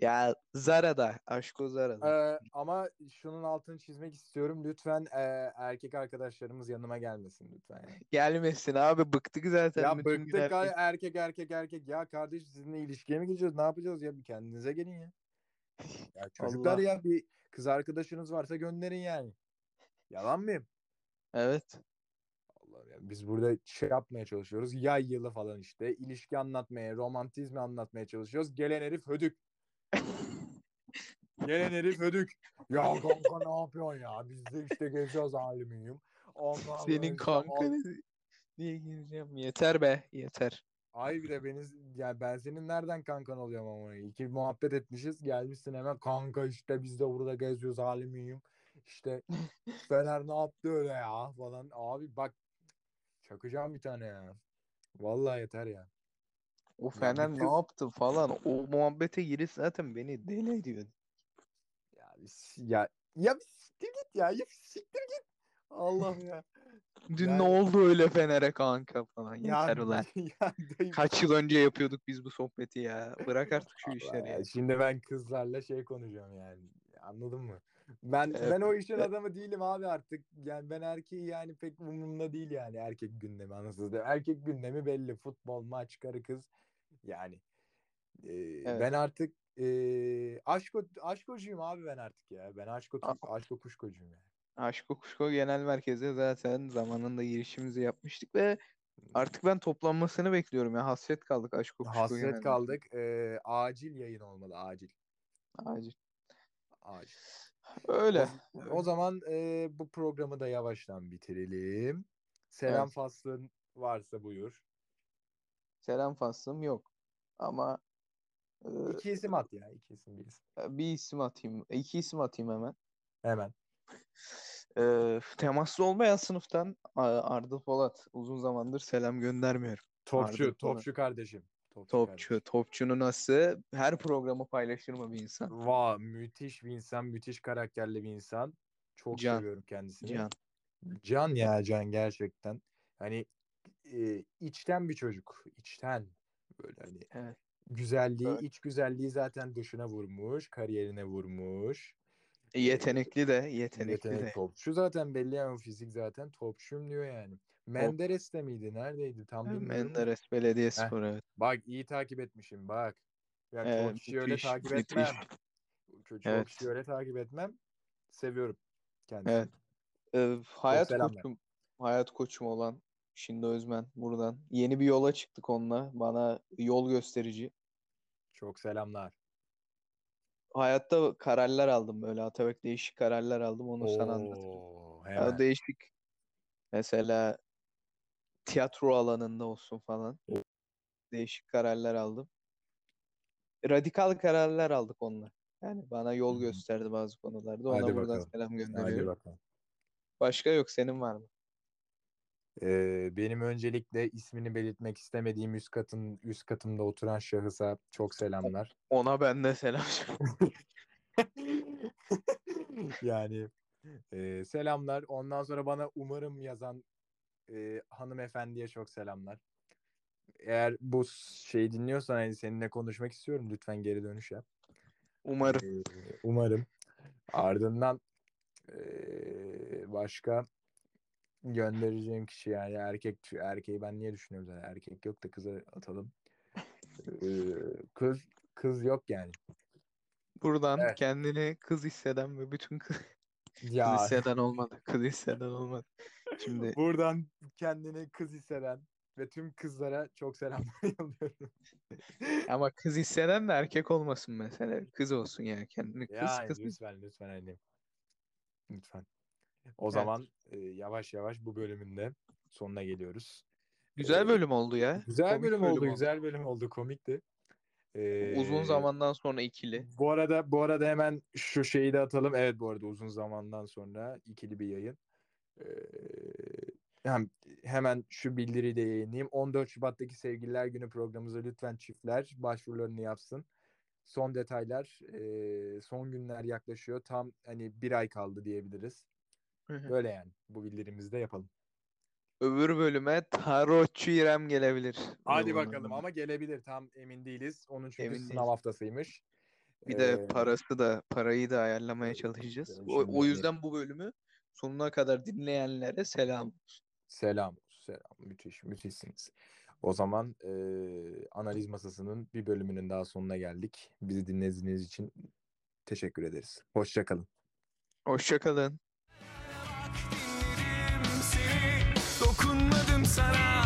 Ya Zara'da, aşk o Zara'da. Ee, ama şunun altını çizmek istiyorum. Lütfen e, erkek arkadaşlarımız yanıma gelmesin lütfen. yani. Gelmesin abi, bıktık zaten Ya bıktık erkek- ay- erkek erkek erkek. Ya kardeş sizinle ilişkiye mi geçiyoruz? Ne yapacağız ya? Bir kendinize gelin ya. Ya çocuklar Allah. ya bir kız arkadaşınız varsa gönderin yani. Yalan mıyım? Evet. Allah'ım ya. biz burada şey yapmaya çalışıyoruz. Yay yılı falan işte. ilişki anlatmaya, romantizmi anlatmaya çalışıyoruz. Gelen herif hödük. Gelen herif hödük. Ya kanka ne yapıyorsun ya? Biz de işte geziyoruz alüminyum. Ondan Senin kanka al- diye gireceğim. Yeter be yeter. Ay bir de beni ya ben senin nereden kankan oluyorum ama? İki muhabbet etmişiz gelmişsin hemen kanka işte biz de burada geziyoruz alüminyum işte Fener ne yaptı öyle ya? falan. Abi bak çakacağım bir tane ya. Vallahi yeter ya. O Fener ne yaptı falan. O muhabbete giriş zaten beni deli ediyor. ya biz- ya ya bir siktir git ya. Ya bir siktir git Allah ya Dün Yani- ne oldu öyle Fener'e kanka falan. ya, Yeter ulan. ya Kaç yıl önce yapıyorduk biz bu sohbeti ya. Bırak artık şu işleri ya. Şimdi ben kızlarla şey konuşacağım yani. Anladın mı? Ben Evet. ben o işin adamı değilim abi artık. Yani ben erkeği yani pek umurumda değil yani erkek gündemi anasını satayım. Erkek gündemi belli. Futbol, maç, karı kız. Yani e, ben artık e, aşko aşkocuyum abi ben artık ya. Ben aşko A- aşko kuşkocuyum yani. Aşko Kuşko Genel Merkez'e zaten zamanında girişimizi yapmıştık ve artık ben toplanmasını bekliyorum ya. Hasret kaldık Aşko Kuşko Genel Hasret kaldık. E, acil yayın olmalı acil. Acil. Acil. Öyle. O, o zaman e, bu programı da yavaştan bitirelim. Selam Evet. faslın varsa buyur. Selam faslım yok. Ama e, İki isim at ya. iki isim bir isim. bir isim atayım. iki isim atayım hemen. Hemen. E, temaslı olmayan sınıftan Arda Polat. Uzun zamandır selam göndermiyorum. Topçu, Arda Polat. topçu kardeşim. Topçu. Topçu. kardeşim. Topçunu nasıl? Her programı paylaşır mı bir insan? Vay müthiş bir insan, müthiş karakterli bir insan. Çok Can. seviyorum kendisini. Can. Can ya Can gerçekten. Hani e, içten bir çocuk. içten böyle hani Evet. güzelliği, Evet. iç güzelliği zaten dışına vurmuş, kariyerine vurmuş. Yetenekli de, yetenekli Yetenek de. topçu zaten belli yani fizik zaten topçum diyor yani. Menderes de miydi? Neredeydi? Tam bilmiyorum. Menderes Belediyespor evet. Bak iyi takip etmişim bak. Yani Evet, kişiyi öyle müthiş, takip müthiş. etmem. Ço- Çoğu Evet. kişiyi öyle takip etmem. Seviyorum kendisini. Evet. Ee, hayat selamlar. koçum, hayat koçum olan Şinde Özmen buradan. Yeni bir yola çıktık onunla. Bana yol gösterici. Çok selamlar. Hayatta kararlar aldım böyle. Atabek değişik kararlar aldım. Onu sana anlatayım. Oo, Ya hemen. değişik. Mesela tiyatro alanında olsun falan. Değişik kararlar aldım. Radikal kararlar aldık onunla. Yani bana yol hı. gösterdi bazı konularda. Ona Hadi buradan bakalım. selam Hadi gönderiyorum. bakalım. Başka yok. Senin var mı? Ee, benim öncelikle ismini belirtmek istemediğim üst katın üst katımda oturan şahısa çok selamlar. Ona ben de selam. yani e, selamlar. Ondan sonra bana umarım yazan e, hanımefendiye çok selamlar. Eğer bu şeyi dinliyorsan hani seninle konuşmak istiyorum. Lütfen geri dönüş yap. Umarım. Ee, umarım. Ardından e, başka göndereceğim kişi yani erkek erkeği ben niye düşünüyorum zaten erkek yok da kıza atalım. Ee, kız kız yok yani. Buradan Evet. kendini kız hisseden ve bütün kız, kız Ya hisseden olmadı. Kız hisseden olmadı. Şimdi buradan kendini kız hisseden ve tüm kızlara çok selamlar yolluyorum. ama kız hisseden de erkek olmasın mesela. Kız olsun yani kendini kız Yani kız. lütfen lütfen hani. Lütfen. O Evet. zaman e, yavaş yavaş bu bölümün de sonuna geliyoruz. Güzel Ee, bölüm oldu ya. Güzel Komik bölüm oldu, güzel bölüm oldu, komikti. Uzun Ee, zamandan sonra ikili. Bu arada bu arada hemen şu şeyi de atalım. Evet bu arada uzun zamandan sonra ikili bir yayın. Ee, hem, hemen şu bildiriyi de yayınlayayım. 14 Şubat'taki Sevgililer Günü programımıza lütfen çiftler başvurularını yapsın. Son detaylar, e, son günler yaklaşıyor. Tam hani bir ay kaldı diyebiliriz. Böyle yani. Bu bildirimizi de yapalım. Öbür bölüme tarotçu İrem gelebilir. Hadi bakalım ama gelebilir. Tam emin değiliz. Onun çünkü Emin sınav değiliz. haftasıymış. Bir de Ee, parası da parayı da ayarlamaya çalışacağız. O, o yüzden bu bölümü sonuna kadar dinleyenlere selam. Selam, selam. Müthiş, müthişsiniz. O zaman e, analiz masasının bir bölümünün daha sonuna geldik. Bizi dinlediğiniz için teşekkür ederiz. Hoşçakalın. Hoşça dokunmadım sana